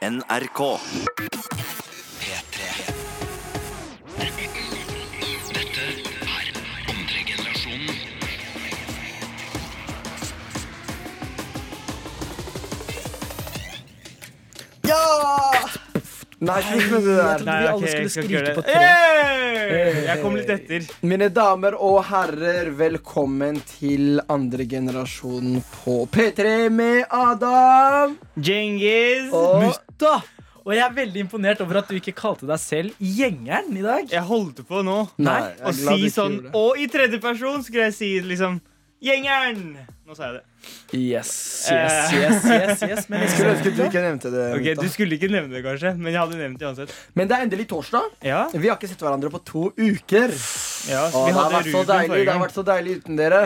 NRK. P3. Dette er andre generasjonen. Ja! Nei, slutt med det der. Nei, ok, skulle jeg skal ikke gjøre på det. tre. Hey! Jeg kom litt etter. Mine damer og herrer, velkommen til andre generasjon på P3 med Adam. Djengis. Og Mutta! Og jeg er veldig imponert over at du ikke kalte deg selv Gjengeren i dag. Jeg holdt på nå Nei, å si sånn. Og i tredjeperson skulle jeg si liksom Gjengeren! Nå sa jeg det. Yes, yes, yes, yes, yes. Men jeg skulle ønske du ikke nevnte det. Okay, Du skulle ikke nevne det, kanskje, men jeg hadde nevnt det uansett. Men det er endelig torsdag. Ja, Vi har ikke sett hverandre på to uker. ja Å, vi det har vært så deilig Det har vært så deilig uten dere.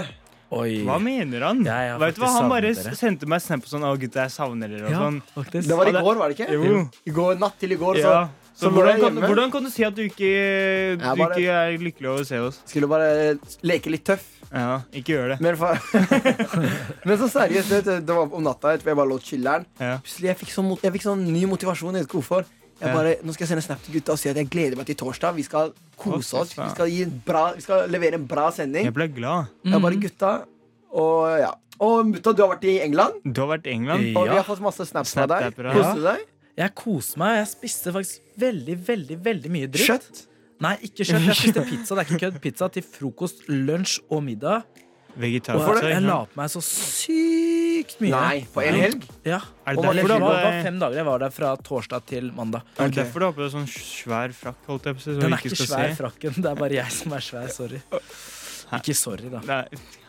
Oi. Hva mener han? Ja, ja, Vet du hva, Han bare dere. sendte meg snap på sånn 'Å, gutta, jeg savner dere' Ja, sånn. Det var i går, var det ikke? Jo. I går, Natt til i går, så Ja. Så så hvordan kan, hvordan kan du si at du ikke, du bare- ikke er lykkelig over å se oss? skulle bare leke litt tøff. Ja, ikke gjør det. Men, for, Men så seriøst, det var om natta. Jeg bare lå chiller'n. Ja. Plutselig jeg fikk sånn, mot- jeg fikk sånn ny motivasjon. Jeg vet ikke hvorfor. Jeg bare, nå skal jeg sende snap til gutta og si at jeg gleder meg til torsdag. Vi skal kose oss. Vi skal, gi en bra, vi skal levere en bra sending. Jeg ble glad. Jeg bare gutta Og ja Og mutta, du har vært i England. Du har vært i England. Og vi har fått masse snaps fra deg. Koste du deg? Jeg koser meg. Jeg spiste faktisk veldig, veldig veldig mye dritt. Kjøtt? Nei, ikke kjøtt. Jeg spiste pizza. Det er ikke kødd. Pizza til frokost, lunsj og middag. Vegetar. Og jeg, jeg la på meg så sykt mye. Nei, på en helg? Ja. Er det det derfor du var, har var på fem dager. Jeg var der fra torsdag til mandag. Er det derfor du har på deg sånn svær frakk? Holdt jeg på å så Den er ikke ikke svær, se? frakken. Det er bare jeg som er svær. Sorry. Ikke sorry, da. Nei.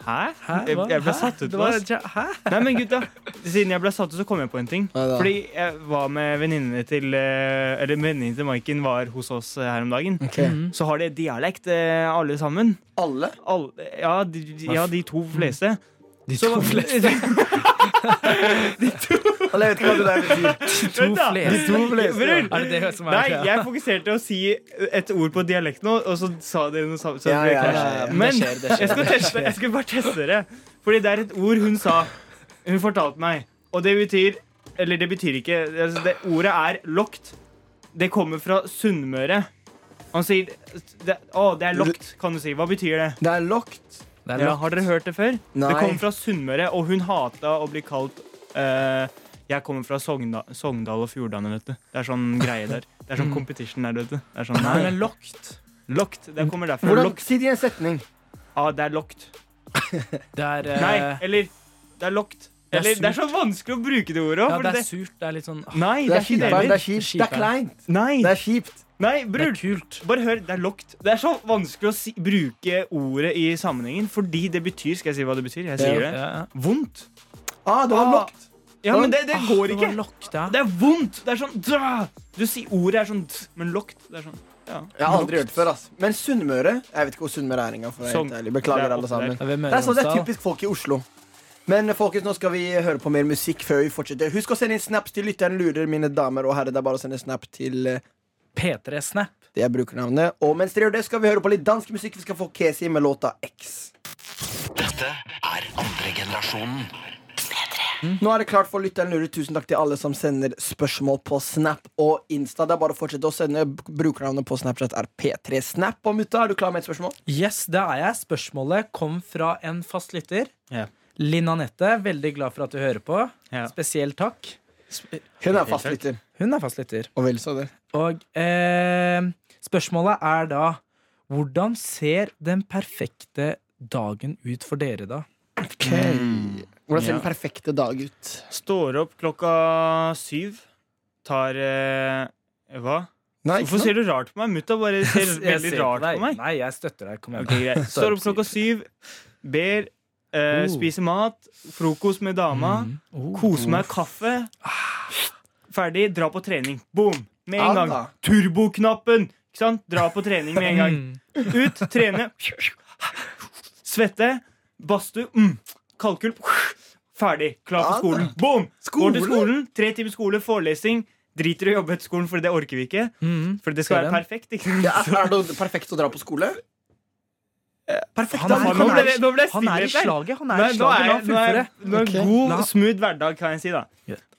Hæ? Hæ? Jeg, Hva? jeg ble Hæ? satt ut Det på var- Hæ? Nei, men gutta, siden jeg ble satt ut, så kom jeg på en ting. Hva? Fordi jeg var med venninnene til eh, Eller venninnen til Maiken var hos oss eh, her om dagen. Okay. Mm -hmm. Så har de dialekt, eh, alle sammen. Alle? Alle, ja, de, ja, de to fleste. De to fleste. Alle, jeg vet ikke hva det der betyr. De to fleste. De to fleste. Er det det som er Nei, jeg fokuserte å si et ord på dialekt nå, og så sa dere noe sammen. så Ja, det ja, ja, Men Det skjer, det skjer, jeg skal, teste, jeg skal bare teste dere. Fordi det er et ord hun sa. Hun fortalte meg. Og det betyr Eller det betyr ikke altså det, Ordet er lokt. Det kommer fra Sunnmøre. Han sier det, Å, det er lokt, kan du si. Hva betyr det? Det er locked. Ja, har dere hørt det før? Nei. Det kommer fra Sunnmøre, og hun hata å bli kalt uh, Jeg kommer fra Sogndal, Sogndal og Fjordane, vet du. Det er sånn greie der. Det er sånn competition der, vet du. Det er sånn, Nei, det er locked. Lokt. Det kommer derfra. Hvordan, Lokt. Si det i en setning. Ja, det er lokt. Det er uh... Nei, eller Det er lokt. Det er Eller det er så vanskelig å bruke det ordet Ja, det er surt. Det er litt sånn ah, Nei, Det er det er kjipt. Det er kleint. Nei, Det er kjipt. Nei, Det bror. er kult. Bare hør, det er lokt. Det er så vanskelig å si, bruke ordet i sammenhengen, fordi det betyr Skal jeg si hva det betyr? Jeg sier det. Ja, ja. Vondt. Ah, det var Ah. locked. Ja, men det, det Ah, går det ikke. var locked, ja. Det er vondt! Det er sånn dra! Du sier ordet er sånn d, men lokt. Det er sånn ja. Jeg har aldri hørt det før. ass Men Sunnmøre Jeg vet ikke hvor Sunnmøre er engang. for å være helt ærlig. Beklager, er alle sammen. Det er Det sånn, det er typisk folk i Oslo. Men folkens, nå skal vi høre på mer musikk før vi fortsetter. Husk å sende inn snaps til lytteren lurer, mine damer og herrer. Det er bare å sende snap til eh, P3 Snap. det er brukernavnet. Og mens dere gjør det, skal vi høre på litt dansk musikk. Vi skal få Kesi med låta X. Dette er andre generasjonen. Nå er det klart for lytteren lurer. Tusen takk til alle som sender spørsmål på Snap og Insta. Det er bare å fortsette å sende. Brukernavnet på Snapchat er P3snap. Og mutta, er du klar med et spørsmål? Yes, det er jeg. Spørsmålet kom fra en fast lytter. Ja. Linn Anette, veldig glad for at du hører på. Ja. Spesielt takk. Hun er fastlytter. Hun er fastlytter. Og vel så det. Og eh, spørsmålet er da Hvordan ser den perfekte dagen ut for dere, da? Ok Hvordan ser Ja. den perfekte dag ut? Står opp klokka syv. Tar eh, Hva? Nei, Hvorfor ser du rart på meg? Mutta bare ser veldig ser rart på meg. Nei, jeg støtter deg. Kom igjen. Okay. Står opp klokka syv, ber, eh, Oh. spiser mat, frokost med dama, Mm. Oh. koser meg kaffe. Ferdig, dra på trening. Boom! Med en gang. Turboknappen! Ikke sant? Dra på trening med en gang. Mm. Ut, trene. Svette. Badstue. Mm. Kalkul. Ferdig. Klar for skolen. Boom! Går til skolen. Tre timer skole, forelesing. Driter i å jobbe etter skolen, for det orker vi ikke. Mm. For det skal være perfekt. Ikke? Ja, er, er det perfekt å dra på skole? Perfekt. Han er- Han er- nå ble det Han er i slaget. Han er Nå i er- slaget. La er, ham er, fullføre. er god, smooth hverdag, kan jeg si. da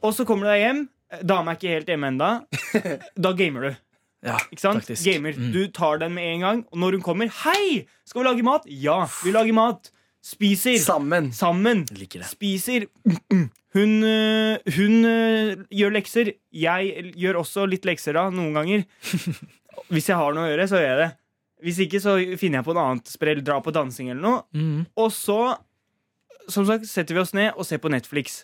Og så kommer du deg hjem, Dama er ikke helt hjemme ennå. Da gamer du. Ja, Ikke sant? Taktisk. Gamer. Mm. Du tar den med en gang, og når hun kommer Hei! Skal vi lage mat? Ja, vi lager mat. Spiser. Sammen. Sammen. Spiser. Hun, øh, hun øh, gjør lekser. Jeg gjør også litt lekser da, noen ganger. Hvis jeg har noe å gjøre, så gjør jeg det. Hvis ikke, så finner jeg på noe annet sprell. Dra på dansing eller noe. Mm. Og så som sagt, setter vi oss ned og ser på Netflix.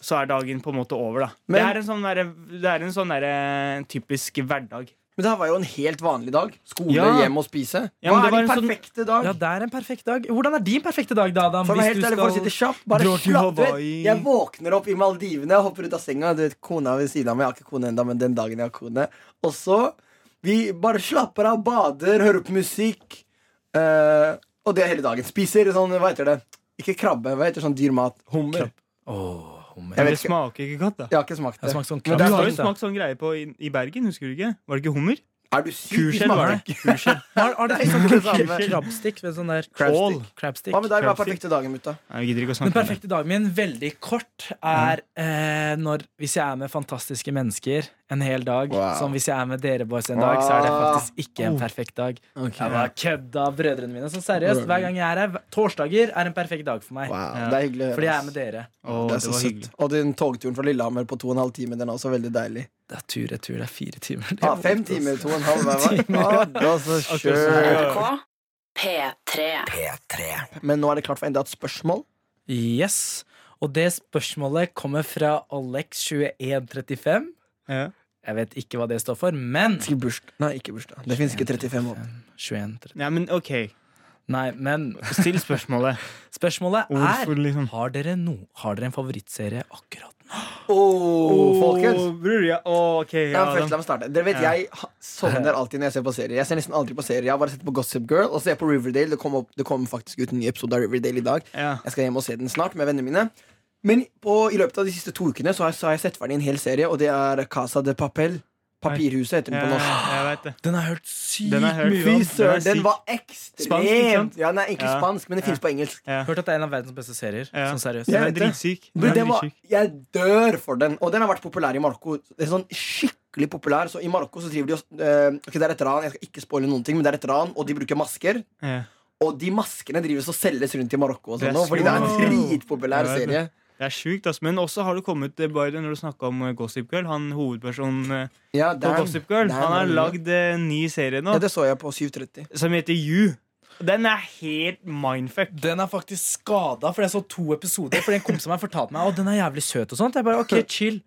Så er dagen på en måte over, da. Men- det er en sånn, der, det er en sånn der, typisk hverdag. Men det her var jo en helt vanlig dag. Skole, Ja. hjem og spise. Ja, Hva er din perfekte sånn- perfekte dag? Ja, det er en perfekt dag. Hvordan er din perfekte dag, da, Adam? For helt ærlig, for å si det kjapt Bare slapp. Jeg våkner opp i Maldivene, hopper ut av senga. Du vet, Kona ved siden av meg. Jeg har ikke kone ennå, men den dagen jeg har kone. Og så Vi bare slapper av, bader, hører på musikk. Uh, og det er hele dagen. Spiser sånn, hva heter det? Ikke krabbe, hva heter sånn dyr mat? Hummer. Åh, hummer. Jeg Men det ikke. smaker ikke godt, da. Jeg har ikke smakt Jeg har smakt sånn Men Du det er har jo sånn- smakt sånn greie på i, i Bergen, husker du ikke? Var det ikke hummer? Er du syk? Kurskjell var det. Kurskjell. Har, har sånn ikke det samme. krabbstikk ved sånn der Crabstick. crabstick? Hva med deg? Hva er Crabstick. perfekte dagen, mutta? ikke å Den det. perfekte dagen min, veldig kort, er eh, når Hvis jeg er med fantastiske mennesker en hel dag. Wow. Som hvis jeg er med dere boys en dag, så er det faktisk ikke en perfekt dag. Jeg bare kødda brødrene mine. Så seriøst, hver gang jeg er her Torsdager er en perfekt dag for meg. Wow, Ja. det er hyggelig å høre. Fordi jeg er med dere. Oh, det er det så var søtt. Og den togturen fra Lillehammer på to og en halv time, den er også veldig deilig. Det er tur retur. Det er fire timer. Det Ja, er fem timer, to og en halv hver vei. Ah, det var så Akkurat skjørt. som- NRK P3. P3. Men nå er det klart for enda et spørsmål. Yes. Og det spørsmålet kommer fra Alex2135. Ja. Jeg vet ikke hva det står for, men Nei, ikke bursdag. Det fins ikke 35 år. 21, 35. Ja, men OK. Nei, men Still spørsmålet. spørsmålet Hvorfor, er liksom? Har dere, no, har dere en favorittserie akkurat nå? Oh, folkens. Bror, ja. oh, okay, Ja, Ja, først, la meg starte. Dere vet, Ja. Jeg sovner alltid når jeg ser på serier. Jeg ser nesten aldri på serier Jeg har bare sett på Gossip Girl og så ser jeg på Riverdale. Det kommer det kom faktisk ut en ny episode av Riverdale i dag. ja. Jeg skal hjem og se den snart med vennene mine. Men på, i løpet av de siste to ukene Så har jeg, så har jeg sett ferdig en hel serie, og det er Casa de Papel. Papirhuset heter den på Ja, norsk. jeg vet det. Den har jeg hørt sykt Den hørt. mye om. Den, den var Spansk, ikke sant? Ja, den er egentlig Ja. spansk, men det Ja. på engelsk. Ja. Hørt at det er en av verdens beste serier. Ja. Sånn seriøst. Jeg Den er dritsyk. Den jeg dør for den. Og den har vært populær i Marokko. Det er sånn skikkelig populær Så I Marokko så driver de og uh, okay, Det er et ran, jeg skal ikke spoile noen ting, men det er et ran, og de bruker masker. Ja. Og de maskene drives og selges rundt i Marokko. Og Det er sånn, fordi det er en dritpopulær Jeg det. serie. Det er sjukt, ass. Men også har det kommet Biden, bare når du snakka om eh, Gossip Girl. Han hovedpersonen eh, Ja, på Gossip Girl. Dan Han har lagd eh, en ny serie nå Ja, det så jeg på 7.30. som heter You. Den er helt mindfuck. Den er faktisk skada, for jeg så to episoder. For en kompis av meg fortalte meg Å, den er jævlig søt. og sånt Jeg bare, ok, chill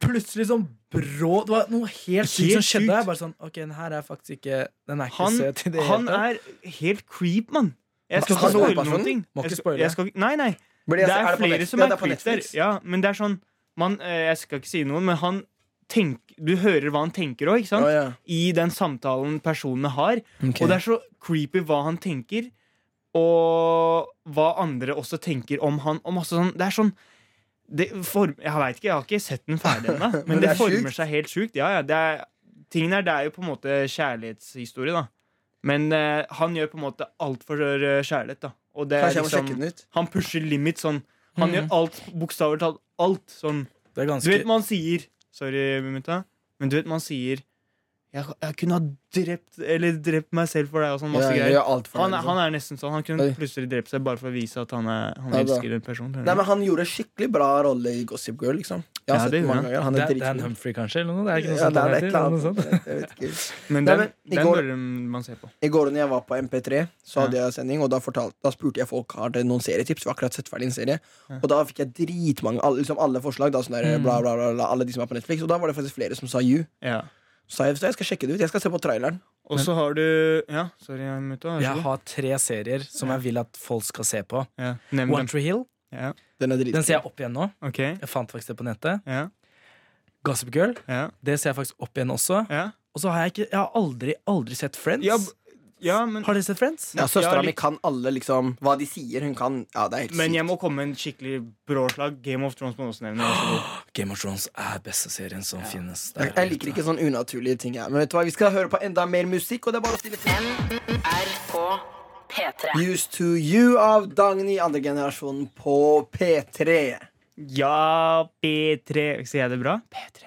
Plutselig sånn brå Det var noe helt sykt som skjedde. Jeg bare sånn, ok, den her er faktisk ikke Den er ikke Han, søt i det han hele tatt. er helt creep, mann. Jeg skal ikke spoile noen ting. Må ikke Jeg skal- spoile. jeg skal- Nei, nei. Blir Det jeg- er på flere som Ja, er det der. Ja, men det er sånn man, eh, Jeg skal ikke si noe, men han tenk, Du hører hva han tenker òg, ikke sant? Å, ja. I den samtalen personene har. Okay. Og det er så creepy hva han tenker, og hva andre også tenker om han. Og masse sånn, det er sånn det form, Jeg veit ikke, jeg har ikke sett den ferdig ennå, men, Men det det, er former sykt. seg helt sjukt. Ja, ja, det er, tingen er, det er jo på en måte kjærlighetshistorie, da. Men eh, han gjør på en måte alt for eh, kjærlighet, da. Og det er Kanskje jeg må liksom, sjekke den ut. han pusher limit sånn. Han gjør alt, bokstavelig talt alt. Sånn. Det er Du ganske vet man sier Sorry, Mumita. Men du vet man sier jeg, jeg kunne ha drept Eller drept meg selv for deg og sånn masse Ja, greier. Han, liksom. han er nesten sånn. Han kunne Oi. plutselig drept seg bare for å vise at han, er, han Ja, elsker en person. Nei, men Han gjorde skikkelig bra rolle i Gossip Girl. liksom Ja, sett det mange han. ganger Han er Dan, Dan. Humphrey, kanskje? Eller noe? Det er ikke noe Ja, sånt det er noe sånt. Jeg. Men Nei, den, men i den går- bør man se på. I går når jeg var på MP3, så hadde Ja. jeg sending, og da, fortalte, da spurte jeg folk har noen serietips. Vi har akkurat sett ferdig en serie Ja. Og da fikk jeg dritmange, alle, liksom alle forslag. Da, sånn der, Mm. bla, bla, bla, bla, alle de som er på Netflix Og da var det faktisk flere som sa You. Ja. Så jeg, jeg skal sjekke det ut. Jeg skal se på traileren. Og så har du Ja, sorry, mutta. vær Jeg har tre serier som jeg vil at folk skal se på. Ja, One. Tree Hill. Ja. Den er Den ser jeg opp igjen nå. Okay. Jeg fant faktisk det på nettet. Ja. Gossip Girl. Ja. Det ser jeg faktisk opp igjen også. Ja. Og så har jeg ikke Jeg har aldri, aldri sett Friends. Ja, men Har dere sett Friends? Ja, Søstera Ja, mi kan alle liksom hva de sier. Hun kan Ja, det er helt Men jeg må komme med en skikkelig bråslag. Game of Thrones må også nevne. Game of Thrones er beste serien som finnes. Jeg, jeg liker ikke sånn unaturlige ting. Jeg. Men vet du hva, vi skal høre på enda mer musikk, og det er bare å stille til. NRK P3. Used to You av Dagny, andre generasjonen på P3. Ja, P3 Sier jeg det bra? P3.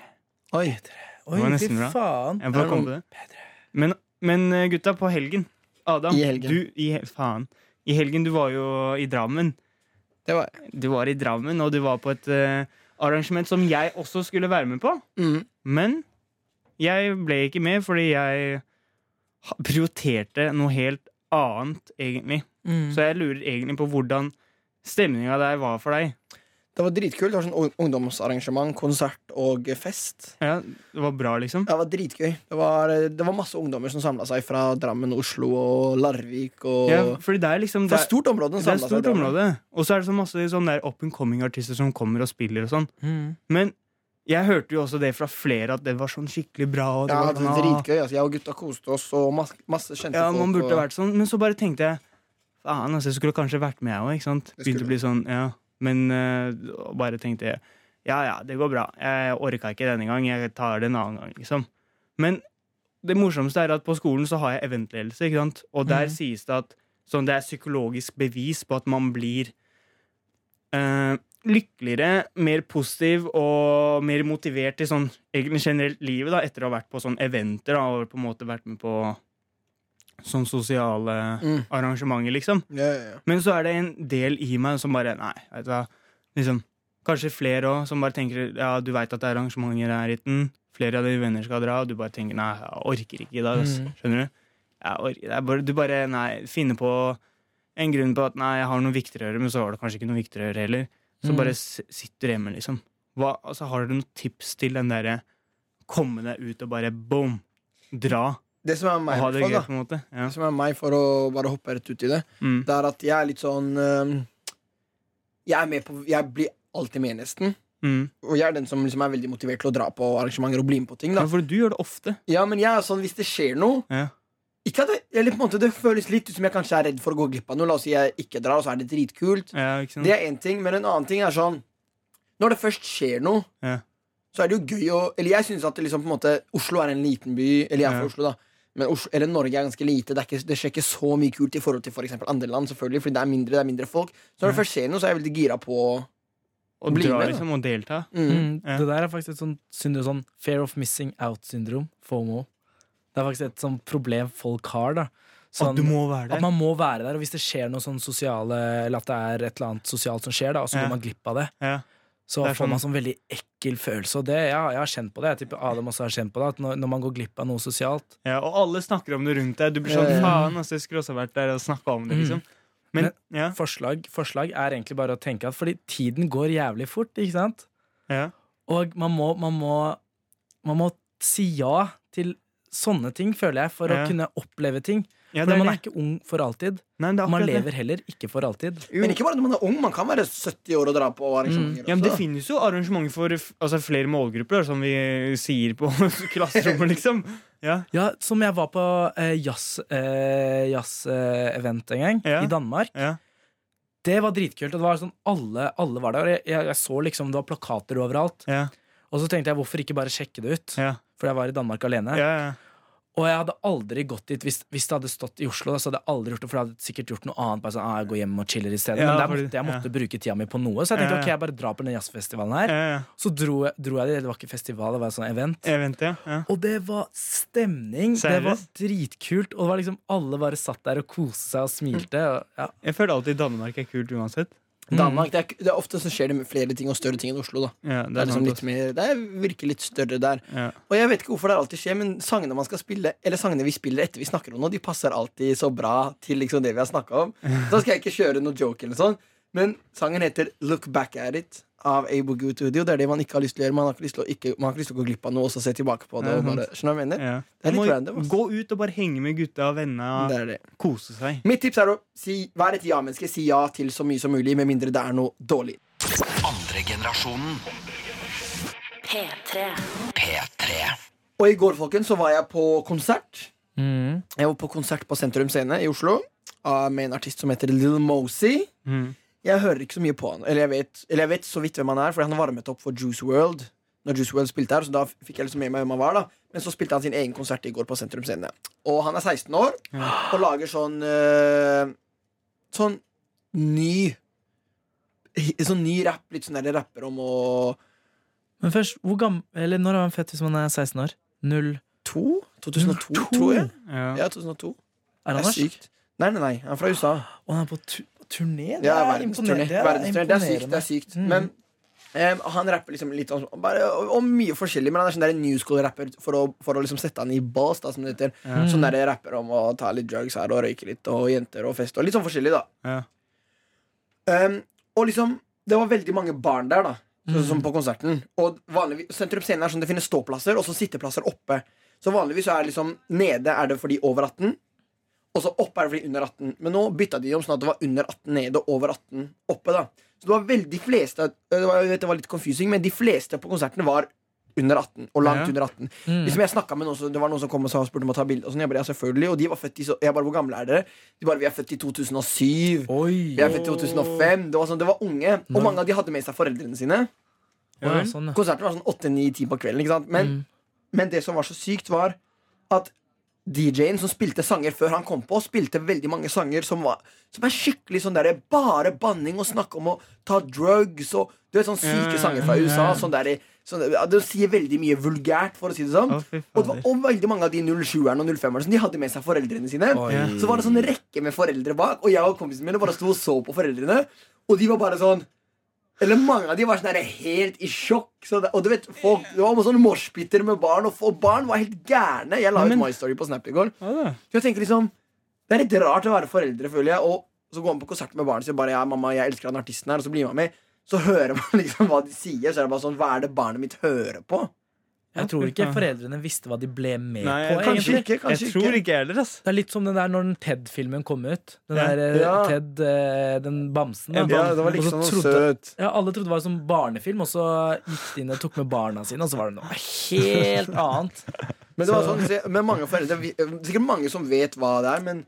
Oi. P3. Oi, fy faen. Jeg bare kom på det. Men, men eh, gutta, på helgen Adam, I helgen. du i, Faen. I helgen, du var jo i Drammen. Det var Du var i Drammen, og du var på et uh, arrangement som jeg også skulle være med på. mm. Men jeg ble ikke med fordi jeg prioriterte noe helt annet, egentlig. Mm. Så jeg lurer egentlig på hvordan stemninga der var for deg. Det var dritkult. Det var sånn ungdomsarrangement, konsert og fest. Ja, Det var bra, liksom? Det var dritgøy. Det var, det var masse ungdommer som samla seg fra Drammen, Oslo og Larvik. Og Ja, fordi det er liksom Fra det et er, stort område. det er stort område. Og så er det så masse sånn der up and coming-artister som kommer og spiller og sånn. Mm. Men jeg hørte jo også det fra flere at det var sånn skikkelig bra. Og det Ja, var det var dritgøy. Altså, jeg og gutta koste oss, og masse, masse kjente Ja, folk. man burde og... vært sånn Men så bare tenkte jeg Faen, altså, jeg skulle kanskje vært med, jeg òg. Begynte å bli sånn, ja Men uh, bare tenkte jeg Ja, ja, det går bra. Jeg orka ikke denne gang. Jeg tar det en annen gang, liksom. Men det morsomste er at på skolen så har jeg eventledelse, ikke sant? Og der mm. sies det at sånn, det er psykologisk bevis på at man blir uh, lykkeligere, mer positiv og mer motivert i sånn egentlig generelt livet da, etter å ha vært på sånn eventer da, og på en måte vært med på sånn sosiale Mm. arrangementer, liksom. Ja, ja, ja. Men så er det en del i meg som bare Nei, vet du hva. Liksom, kanskje flere òg, som bare tenker Ja, du veit at det er arrangementer her i Ritten. Flere av dine venner skal dra, og du bare tenker Nei, jeg orker ikke i dag. altså. Mm. Skjønner du? Bare, du bare nei, finner på en grunn på at nei, jeg har noe viktigere å gjøre, men så var det kanskje ikke noe viktigere å gjøre heller. Så Mm. bare sitter du hjemme, liksom. Hva, altså, har du noen tips til den derre komme deg ut og bare boom, dra Det som er meg, det gøy, måte? Ja. Det som er meg, for å bare hoppe rett ut i det, Mm. det er at jeg er litt sånn Jeg er med på Jeg blir alltid med, nesten. Mm. Og jeg er den som liksom er veldig motivert til å dra på arrangementer og bli med på ting. da Ja, for du gjør det ofte. Ja, men jeg er sånn, hvis det skjer noe Ja. Ikke at det, eller på en måte, det føles litt ut som jeg kanskje er redd for å gå glipp av noe. La oss si jeg ikke drar, og så er det dritkult. Ja? Det er én ting, men en annen ting er sånn Når det først skjer noe, Ja. så er det jo gøy å Eller jeg syns at det liksom på en måte Oslo er en liten by. Eller jeg er fra Oslo, da. Men Oslo, eller Norge er ganske lite. Det, er ikke, det skjer ikke så mye kult i forhold til for andre land. selvfølgelig Fordi det er mindre, det er mindre folk Så når det Ja. først skjer noe, så er jeg veldig gira på Og bli dra, med, liksom, og delta. mm. Mm, Ja. Det der er faktisk et sånt syndrom, sånn fear of missing out-syndrom. FOMO. Det er faktisk et sånt problem folk har. da Sånn, at du må være der. at man må være der, og hvis det skjer noe sånn sosiale Eller at det er et eller annet sosialt som skjer, da så Ja. går man glipp av det, Ja. Så er får man sånn- sånn veldig ekkel følelse. Og det, ja, jeg har kjent på det. Jeg tipper Adam også har kjent på det. At når, når man går glipp av noe sosialt Ja, og alle snakker om det rundt deg. Du blir sånn Ja. faen, altså, jeg skulle også vært der og snakka om det, Mm. liksom. Men, ja, forslag, forslag er egentlig bare å tenke at fordi tiden går jævlig fort, ikke sant? ja. Og man må, man må, man må si ja til sånne ting, føler jeg, for Ja. å kunne oppleve ting. ja For man er ikke ung for alltid. Nei, Og man lever heller ikke for alltid. Men ikke bare når man er ung. Man kan være 70 år og dra på arrangementer. Mm. Ja, men Det finnes jo arrangementer for altså, flere målgrupper, som vi sier på klasserommet, liksom. Ja, Ja, Som jeg var på eh, jazz, eh, jazz-event en gang, Ja. i Danmark. ja. Det var dritkult. og det var sånn Alle, alle var der. og Jeg, jeg, jeg så liksom det var plakater overalt. Ja, Og så tenkte jeg hvorfor ikke bare sjekke det ut? ja, For jeg var i Danmark alene. ja, ja. Og jeg hadde aldri gått dit hvis, hvis det hadde stått i Oslo. Så hadde jeg aldri gjort det For jeg hadde sikkert gjort noe annet. Bare sånn, ah, jeg går hjem og chiller i stedet Men der måtte jeg måtte bruke tida mi på noe. Så jeg tenkte ok, jeg bare drar på den jazzfestivalen her. Så dro jeg, dro jeg dit. Det var ikke festival, det var et sånn event. event. Og det var stemning. Det var dritkult. Og det var liksom alle bare satt der og koste seg og smilte. Og, ja. Jeg føler alltid Danmark er kult uansett. Danmark, det, er, det er Ofte så skjer det flere ting og større ting enn Oslo. da Ja, Det er liksom litt mer Det er virker litt større der. ja. Og jeg vet ikke hvorfor det alltid skjer, men sangene man skal spille Eller sangene vi spiller etter vi snakker om noe, de passer alltid så bra til liksom det vi har snakka om. Så skal jeg ikke kjøre noe joke eller sånn. Men sangen heter Look Back At It av Abo Good Studio. Det er det man ikke har lyst til å gjøre. Man har ikke lyst til å, ikke, man har ikke lyst til å gå glipp av noe og så se tilbake på det. Sant. bare, skjønner du hva jeg mener? Ja. Det er litt må random. Gå ut og bare henge med gutta og vennene. Det er. Kose seg. Mitt tips er å si, være et ja-menneske. Si ja til så mye som mulig, med mindre det er noe dårlig. Andre generasjonen P3. P3. Og i går folkens, så var jeg på konsert. Mm. Jeg var på konsert på Sentrum Scene i Oslo med en artist som heter Little Mosey. Mm. Jeg hører ikke så mye på han. Eller jeg vet, eller jeg vet så vidt hvem han er, Fordi han varmet opp for Juice World. Når Juice World spilte her, Så da fikk jeg liksom med meg hvem han var. da Men så spilte han sin egen konsert i går på Sentrum Scene. Og han er 16 år og lager sånn eh, Sånn ny sånn ny rapp. Litt sånn der rapper om å Men først, hvor gammel Eller når er han født hvis man er 16 år? Null 2? 2002, 02? tror jeg. Ja. Ja, 2002. Er Det han norsk? Nei, nei, nei. Han er fra USA. Og han er på turné? Det Ja, er imponerende. Det er imponerende. Det er sykt. Det er sykt. Mm. Men Um, han rapper liksom litt om, bare, om mye forskjellig, men han er sånn der new school-rapper for å, for å liksom sette han i bås, da, som det heter. mm. Sånn der rapper om å ta litt drugs her og røyke litt, og jenter og fest og litt sånn forskjellig, da. Ja. Um, og liksom, det var veldig mange barn der, da. Mm. Som på konserten. Og vanligvis, Sentrum Scene er sånn det finnes ståplasser og så sitteplasser oppe. Så vanligvis så er liksom nede er det for de over 18, og så oppe er det fordi under 18. Men nå bytta de om sånn at det var under 18 nede og over 18 oppe. da Så det var veldig de fleste det var, jeg vet det var litt confusing, men de fleste på konserten var under 18. Og langt Ja. under 18. Mm. Liksom jeg med noen Det var noen som kom og og spurte om å ta bilde. Og sånn, jeg bare, ja, selvfølgelig Og de var født i så, Jeg bare, hvor gamle er dere? De bare, vi er født i 2007. Oi. Vi er født i 2005. Det var, sånn, det var unge. Og mange av de hadde med seg foreldrene sine. Ja, sånn, ja. Konserten var sånn 8-9-10 på kvelden. Men, Mm. men det som var så sykt, var at DJ-en som spilte sanger før han kom på, spilte veldig mange sanger som, var, som er skikkelig sånn der, bare banning og snakke om å ta drugs og Du vet sånn syke sanger fra USA. Sånn der, sånn, de sier veldig mye vulgært, for å si det sånn. Og, det var, og veldig mange av de 07-erne og 05-erne som de hadde med seg foreldrene sine. Oi. Så var det sånn rekke med foreldre bak, og jeg og kompisene mine bare sto og så på foreldrene. Og de var bare sånn Eller mange av de var sånn helt i sjokk. Så det, og du vet, folk, Det var sånn moshpiter med barn, og, og barn var helt gærne. Jeg la ut My Story på Snap i går. Ja. Så jeg tenker liksom Det er litt rart å være foreldre, føler jeg. Og så går man på konsert med barnet sitt bare ja, 'Mamma, jeg elsker han artisten her', og så blir man med. Så hører man liksom hva de sier. Så er det bare sånn Hva er det barnet mitt hører på? Jeg tror ikke foreldrene visste hva de ble med Nei, på. Kanskje egentlig ikke. kanskje Jeg tror ikke heller, ass. Det er litt som den der når den Ted-filmen kom ut. Den Ja. der eh, Ja. Ted, eh, den bamsen. Da. Ja, det var liksom noe trodde- søt. Ja, Alle trodde det var en sånn barnefilm, og så gikk de inn og tok med barna sine, og så var det noe helt annet. Men det var sånn, men mange foreldre vi- Sikkert mange som vet hva det er, men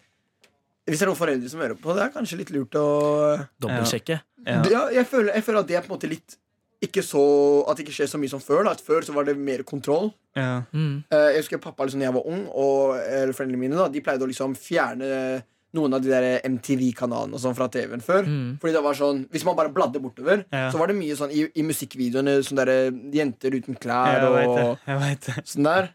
hvis det er noen foreldre som hører på, det er kanskje litt lurt å Dobbeltsjekke. Ja. ja, jeg, føler, jeg føler at det er på en måte litt ikke så, At det ikke skjer så mye som før. Da. At Før så var det mer kontroll. Ja. Mm. Eh, jeg husker pappa liksom, da jeg var ung, og eller foreldrene mine da, De pleide å liksom fjerne noen av de der MTV-kanalene sånn fra TV-en før. Mm. Fordi det var sånn Hvis man bare bladde bortover, Ja. så var det mye sånn i, i musikkvideoene sånn der, jenter uten klær Jeg vet det. Jeg vet det. sånn der.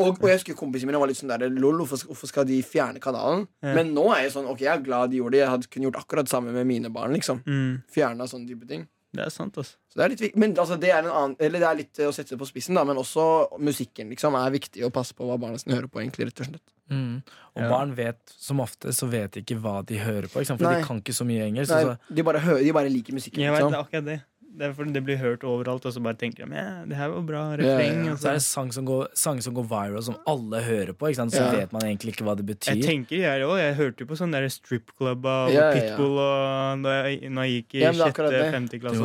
Og, og jeg husker kompisene mine var litt sånn der Lol, hvorfor, hvorfor skal de fjerne kanalen? Ja. Men nå er jeg sånn Ok, jeg er glad de gjorde det. Jeg hadde kunne gjort akkurat det samme med mine barn. liksom Mm. Fjerna sånne type ting. Det er sant, altså. Så det er litt Men altså, det er en annen Eller det er litt eh, å sette det på spissen, da, men også musikken liksom er viktig å passe på hva barna sine hører på, egentlig, rett og slett. Mm. Og Ja. barn vet som ofte så vet de ikke hva de hører på, for Nei. de kan ikke så mye engelsk. Nei, så- de, bare hører, de bare liker musikken. Jeg vet det er akkurat det. Det er fordi det blir hørt overalt, og så bare tenker de ja, det her var bra refreng. ja. ja. Så er det sang som går, sanger som går viral, som alle hører på. Ikke sant? Så Ja. vet man egentlig ikke hva det betyr. Jeg tenker jeg òg. Jeg hørte jo på sånn der stripclub og Ja, ja, ja. Pitbull og da jeg, når jeg gikk i sjette-femte klasse.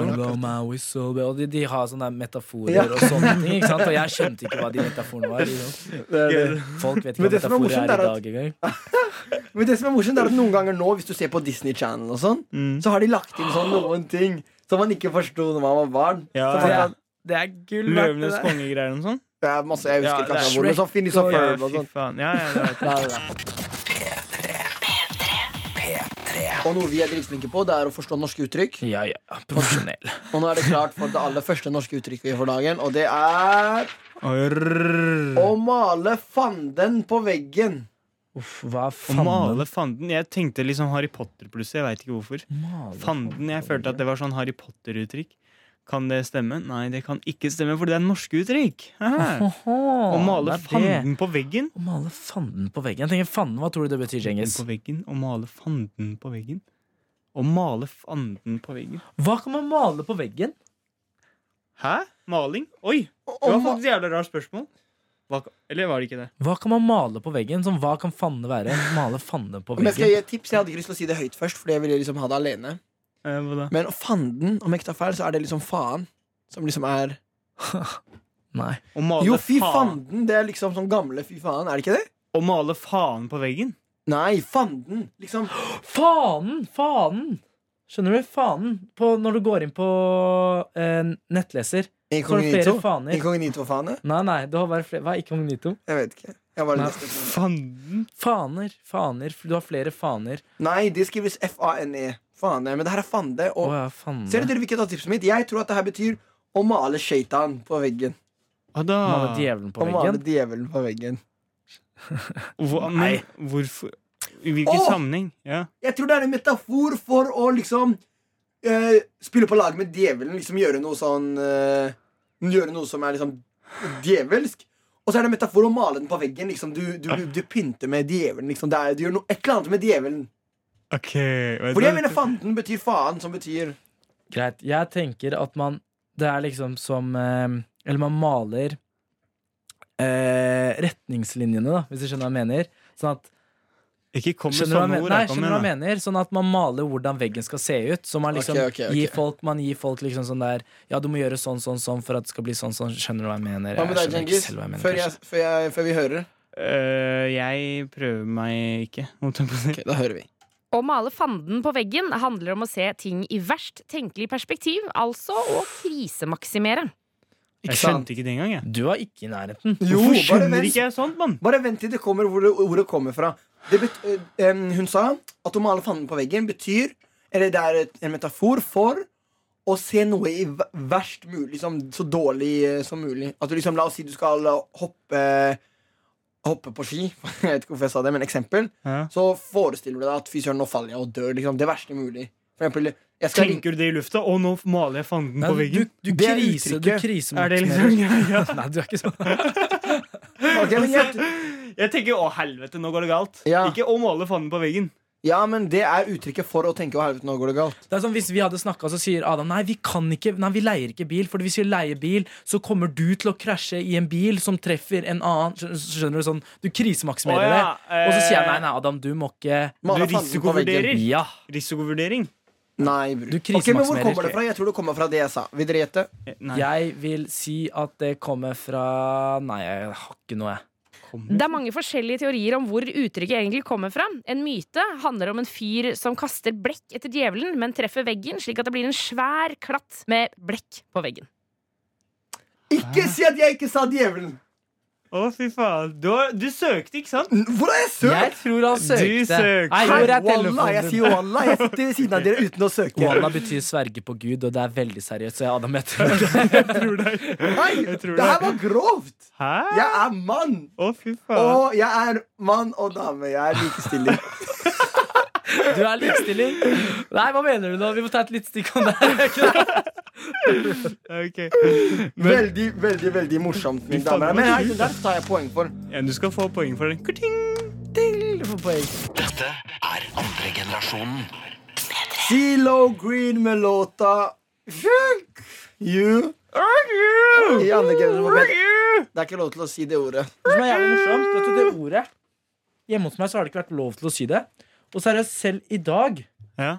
Og de, de har sånne metaforer Ja. og sånne ting. Ikke sant? Og jeg skjønte ikke hva de metaforene var. Det det. Folk vet ikke hva er metaforer er i er at- dag engang. Men det som er morsomt, er at noen ganger nå, hvis du ser på Disney Channel og sånn, Mm. så har de lagt inn sånn noen ting som man ikke forsto når man var barn. Ja, så er, det er gull Løvenes konge-greier og sånn. det er masse, jeg husker Ja, ikke det er akkurat hvor, men sånn Phineas og Ja, Ferb og sånn. Ja, ja, det. Og noe vi er dritflinke på, det er å forstå norske uttrykk. Ja, ja. Profesjonell. Og nå er det klart for det aller første norske uttrykket for dagen, og det er Arr. å male fanden på veggen. Uff, hva Å faen? male fanden. Jeg tenkte liksom Harry Potter plutselig. Jeg veit ikke hvorfor. Male Fanden, Jeg følte at det var sånn Harry Potter-uttrykk. Kan det stemme? Nei, det kan ikke stemme, for det er norske uttrykk. Å male er fanden på veggen. Å male fanden på veggen. Jeg tenker fanden, Hva tror du det betyr, Cengiz? Å male fanden på veggen. Å male fanden på veggen. Hva kan man male på veggen? Hæ? Maling? Oi! Det var faktisk et jævlig rart spørsmål. Hva, eller var det ikke det? Hva kan man male på veggen? Som hva kan fanne være? Male fanne på men skal jeg veggen. gi et tips? Jeg hadde ikke lyst til å si det høyt først, fordi jeg ville liksom ha det alene. Eh, hva da? Men fanden, om jeg ikke tar feil, så er det liksom faen. Som liksom er Nei. Å male Jo, fy faen. fanden! Det er liksom sånn gamle fy faen, er det ikke det? Å male faen på veggen? Nei, fanden! Liksom Fanen! Fanen! Skjønner du? Fanen. På, når du går inn på eh, nettleser, inkognito. Inkognito-fane? Nei, nei, du har bare flere Hva er inkognito? Jeg vet ikke. Jeg bare leste det. Fanden? Faner. Faner. Du har flere faner. Nei, det skrives F-A-N-E. Fane. men det her er fande. Å Og ja, faen. ser dere hvilket av tipset mitt? Jeg tror at det her betyr å male shaitan på veggen. Og da Male djevelen på veggen? Å male djevelen på veggen. Hvor, Nei. men hvorfor I hvilken Åh! sammenheng? Ja. Jeg tror det er en metafor for å liksom eh, spille på lag med djevelen. Liksom gjøre noe sånn eh, Gjøre noe som er liksom djevelsk. Og så er det en metafor å male den på veggen. Liksom. Du, du, du pynter med djevelen. Liksom. Det er, du gjør noe, et eller annet med djevelen. OK. vet Fordi jeg mener fanden betyr faen, som betyr Greit. Jeg tenker at man Det er liksom som eh, Eller man maler eh, retningslinjene, da, hvis du skjønner hva jeg mener. Sånn at Ikke kom med Skjønner du hva jeg sånne ord. Nei, skjønner du hva jeg mener? Sånn at man maler hvordan veggen skal se ut. Så man liksom okay, okay, okay. gir folk Man gir folk liksom sånn der Ja, du må gjøre sånn, sånn, sånn for at det skal bli sånn, sånn. Skjønner du hva jeg mener? Hva med Jeg deg, skjønner ikke Djengis? selv hva jeg mener. Før, jeg, før, jeg, før vi hører. Uh, jeg prøver meg ikke, da hører vi. Å male fanden på veggen handler om å se ting i verst tenkelig perspektiv, altså å krisemaksimere. Jeg skjønte ikke det engang, jeg. Du var ikke i nærheten. Jo, Hvorfor bare skjønner vent. ikke jeg sånt, mann? Bare vent til det kommer hvor det, ordet kommer fra. Det bet, eh, hun sa at å male fanden på veggen betyr Eller det er et, en metafor for å se noe i verst mulig, liksom, så dårlig eh, som mulig. At du liksom, La oss si du skal eh, hoppe Hoppe på ski. Jeg vet ikke hvorfor jeg sa det, men eksempel. Ja. Så forestiller du deg at fy søren, nå faller jeg og dør. Liksom, det verste mulig. For eksempel, jeg skal Tenker du det i lufta? Og nå maler jeg fanden Nei, på veggen. du, du, krise, du kriser Er det liksom ja, ja. Nei, du er ikke sånn. Ok, men jeg, Jeg tenker 'å, helvete, nå går det galt'. Ja. Ikke 'å måle fanden på veggen'. Ja, men det er uttrykket for å tenke 'å helvete, nå går det galt'. Det er som Hvis vi hadde snakka, så sier Adam nei, vi kan ikke, nei, vi leier ikke bil. For hvis vi leier bil, så kommer du til å krasje i en bil som treffer en annen. Skjønner, skjønner Du sånn Du krisemaksimerer Å, ja, det. Og så sier jeg eh, nei, nei, Adam, du må ikke Male Du fanden på veggen. risikovurderer. Ja. Risikovurdering. Nei, bror. Du Ok, men Hvor krisemaksimerer. kommer det fra? Jeg tror det kommer fra det jeg sa. Vil dere gjette? Eh, Nei. Jeg vil si at det kommer fra Nei, jeg har ikke noe, jeg. Det er mange forskjellige teorier om hvor uttrykket egentlig kommer fra. En myte handler om en fyr som kaster blekk etter djevelen, men treffer veggen, slik at det blir en svær klatt med blekk på veggen. Ikke si at jeg ikke sa djevelen! Å, fy faen. Du, har- du søkte, ikke sant? Hvor har jeg søkt? Jeg tror han søkte. Du søkte. Nei, hvor er telefonen? jeg sier walla. Jeg sitter ved siden av dere uten å søke. Walla betyr sverge på Gud, og det er veldig seriøst. Så jeg, Adam, jeg tror det. Nei, det her var grovt! Hæ? Jeg er mann! Å, fy faen. Og jeg er mann og dame. Jeg er likestilling. Du er likestilling. Nei, hva mener du nå? Vi må ta et lite stikk om det. Ok. Veldig, veldig veldig morsomt. Mine damer. Men her, der tar jeg poeng for. Ja, du skal få poeng for den. Kurting. Du får poeng. Dette er andre generasjonen. Zelo Green med låta Fuck you. I andre generasjon. Det er ikke lov til å si det ordet. Det som er jævlig morsomt, vet du, det ordet Hjemme hos meg så har det ikke vært lov til å si det. Og seriøst, selv i dag Ja.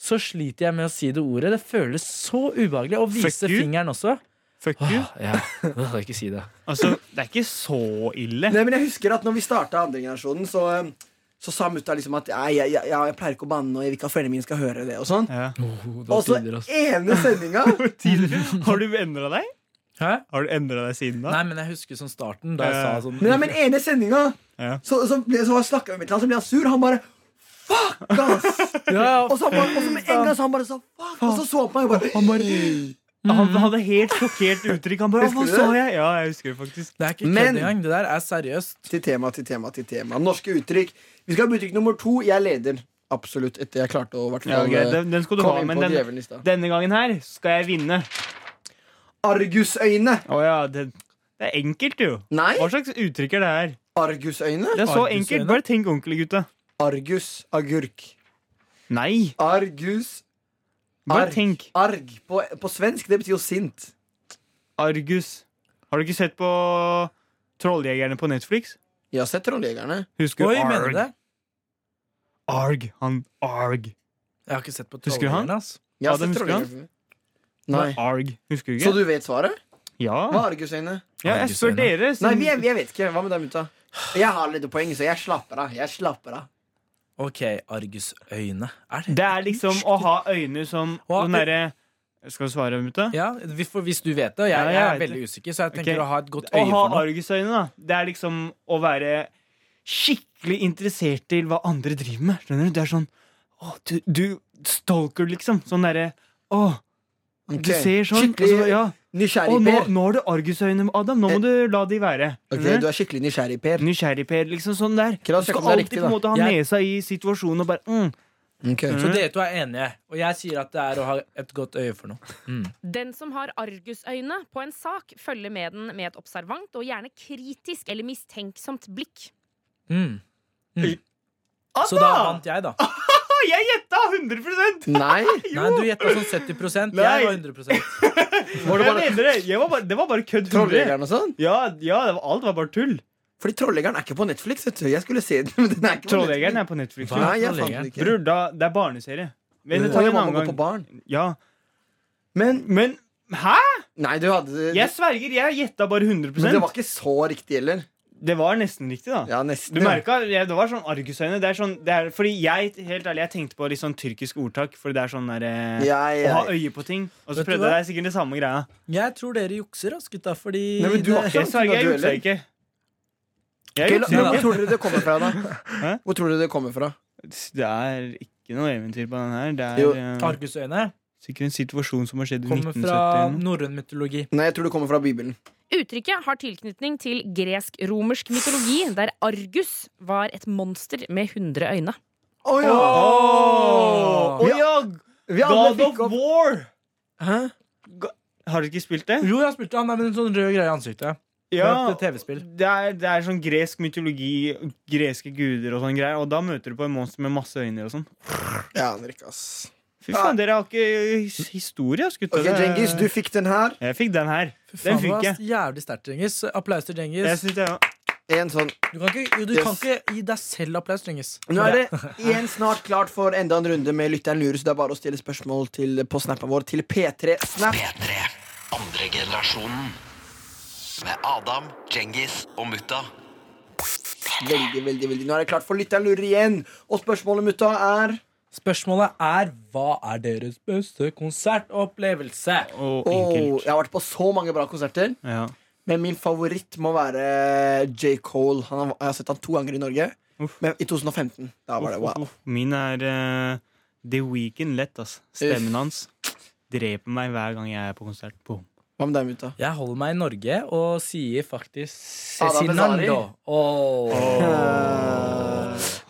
så sliter jeg med å si det ordet. Det føles så ubehagelig. Og vise fingeren også. Fuck you. Åh, ja. Jeg kan ikke si det. Altså, det er ikke så ille. Nei, men jeg husker at når vi starta andre generasjonen, så, eh, så sa mutta liksom at jeg, jeg, jeg, jeg pleier ikke å banne, og jeg vil ikke at foreldrene mine skal høre det. Og sånn Ja. Og så ene sendinga Har du endra deg? Hæ? Har du endra deg siden da? Nei, men jeg husker sånn starten, da jeg Ja. sa sånn Men, nei, men ene sendinga Ja. Så, så, ble, så snakka vi med han, så ble han sur. Han bare Fuck, ass! ja, Og så, han bare, og så med en gang så han bare sa fuck, og så så han på meg og bare, Han bare Han hadde helt sjokkert uttrykk. Han bare, Hva sa jeg? Ja, jeg husker det faktisk. Det er ikke Men- kødd engang. Det der er seriøst. Til tema, til tema, til tema. Norske uttrykk. Vi skal ha uttrykk nummer to. Jeg leder. Absolutt. Etter jeg klarte å hvert Ja, fall ok, den, den skal du komme ha, inn men på den, djevelen i stad. denne gangen her skal jeg vinne. Argusøyne. Å ja, det, det er enkelt, jo. Nei, Hva slags uttrykk er det her? argusøyne. Det er så Argusøyne? enkelt. Bare tenk ordentlig, gutta. Argus. Agurk. Nei, Argus. bare Arg. tenk. Arg. På, på svensk, det betyr jo sint. Argus. Har du ikke sett på Trolljegerne på Netflix? Jeg har sett Trolljegerne. Husker Oi, du mener du Arg? det? Arg. Han Arg. Jeg har ikke sett på Husker du han? Ass. Jeg har Adam, sett husker du han? Trolljegerne. Nei. Arg. Husker du Så ikke? du vet svaret? Ja. Hva er argusøyne? ja, jeg spør dere. Nei, siden- vi, jeg vet ikke. Hva med deg, mutta? Jeg har litt poeng, så jeg slapper av. Jeg slapper av. Ok, argusøyne. Er det Det er liksom å ha øyne som sånn derre Skal du svare, mutta? Ja, hvis- hvis du vet det. og Jeg, Ja, jeg jeg er vet veldig usikker, så jeg tenker Ok. å ha et godt Å øye ha for noe. argusøyne, da. Det er liksom å være skikkelig interessert til hva andre driver med. Skjønner du? Det er sånn å, du, du stalker, liksom. Sånn derre Å, Ok. du ser sånn. og Skikkelig så, ja. Nysgjerrig, nå, Per. nå har du argusøyne, Adam. Nå må du la de være. Ok, du er skikkelig nysgjerrig, Per. Nysgjerrig, Per. Liksom sånn der. Du skal om det er alltid riktig, på en da. måte ha Jeg- nesa i situasjonen og bare mm. Ok. Så dere to er enige, og jeg sier at det er å ha et godt øye for noe. Mm. Den som har argusøyne på en sak, følger med den med et observant og gjerne kritisk eller mistenksomt blikk. Mm. Mm. Så da vant jeg, da. Jeg gjetta 100% Nei. Nei, du gjetta sånn 70 Nei. Jeg var 100 Var det Jeg bare mener det. Jeg var bare, det var bare kødd 100. Trolljegeren og sånn? Ja, ja, det var, alt var bare tull. Fordi Trolljegeren er ikke på Netflix. Jeg skulle se den, men den er ikke på Trolljegeren er på Netflix. Nei, jeg fant den ikke. Bror, da, det er barneserie. Men det tar en må annen gang. på barn. Ja. Men Men hæ?! Nei, du hadde Jeg sverger, jeg gjetta bare 100 Men det var ikke så riktig heller. Det var nesten riktig, da. Ja, nesten. Du merka, ja, Det var sånn argusøyne. Det er sånn, det er, fordi jeg helt ærlig, jeg tenkte på litt sånn tyrkisk ordtak. Fordi det er sånn der, eh, Ja, ja. Å ha øye på ting. Og så Vet prøvde jeg sikkert det samme greia. Jeg tror dere jukser, ass, gutta, fordi Nei, men du har ikke- Jeg sverger, jeg jukser ikke. Jeg jukser men Hvor tror dere det kommer fra, da? Hæ? Hvor tror dere det kommer fra? Det er ikke noe eventyr på den her. Det er eh, Argusøyne sikkert en situasjon som har skjedd i 1970. kommer fra 1970. norrøn mytologi. Nei, jeg tror det kommer fra Bibelen. Uttrykket har tilknytning til gresk-romersk mytologi, der Argus var et monster med 100 øyne. Å ja! Åh! Å ja! Vi alle God fikk of War! Hæ? Har du ikke spilt det? Jo, jeg har han det, med en sånn rød greie i ansiktet. Ja, Det er det er, sånn gresk mytologi, greske guder og sånn greier. Og da møter du på en monster med masse øyne og sånn. Ja, aner ikke, ass. Fy faen, dere har ikke historie, ass, gutter. Ok, Det er- Djengis, du fikk den her. Jeg fikk den her. Den fikk jeg. jævlig sterkt, Djengis. Applaus til jeg synes det, En sånn Du kan ikke, jo, du Yes. kan ikke gi deg selv applaus, Djengis. Nå er det igjen snart klart for enda en runde med Lytteren lurer, så det er bare å stille spørsmål til, på snappen vår til P3 Snap. P3. Andre generasjonen. Med Adam, Djengis og Mutta. Veldig, veldig, veldig Nå er det klart for Lytteren lurer igjen. Og spørsmålet, mutta, er Spørsmålet er hva er deres beste konsertopplevelse? og Åh. Jeg har vært på så mange bra konserter, Ja. men min favoritt må være J. Cole. Han har, jeg har sett han to ganger i Norge. Uff. Men i 2015. Da var Uff, det wow. uff. Min er uh, The Weekend lett, ass. Stemmen hans dreper meg hver gang jeg er på konsert. Boom. Hva med deg, mutta? Jeg holder meg i Norge og sier faktisk Cezinando. Cezinando.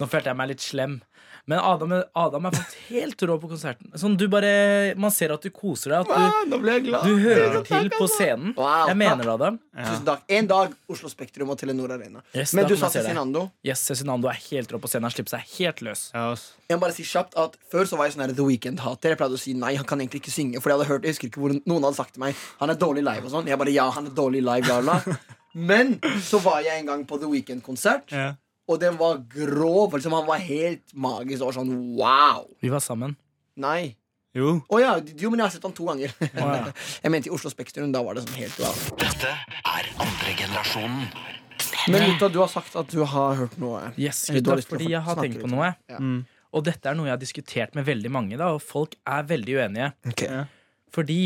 Nå følte jeg meg litt slem. Men Adam, Adam er faktisk helt rå på konserten. Sånn, du bare, man ser at du koser deg. At du, nå ble jeg glad. du, hører til på scenen. Wow. Jeg mener det, Adam. Ja. Tusen takk. En dag Oslo Spektrum og Telenor Arena. Yes, Men du sa. Cezinando. Yes, Cezinando er helt rå på scenen. Han slipper seg helt løs. Yes. Jeg må bare si kjapt at Før så var jeg sånn The Weeknd-hater. Jeg pleide å si nei, han kan egentlig ikke synge. For jeg hadde hørt, jeg husker ikke hvor noen hadde sagt til meg Han er dårlig live og sånn. Jeg bare ja, han er dårlig live, bla, bla. Men så var jeg en gang på The Weeknd-konsert, Ja. Og den var grov. Liksom, han var helt magisk. Og sånn wow. Vi var sammen. Nei. Jo. Oh, ja, jo, men jeg har sett han to ganger. ja. jeg mente i Oslo Spektrum. Da var det sånn helt wow. Dette er andre generasjonen. Men Lutta, du har sagt at du har hørt noe. Yes, å fordi jeg har tenkt på noe. Ja. Mm. Og dette er noe jeg har diskutert med veldig mange, da, og folk er veldig uenige. Okay. Fordi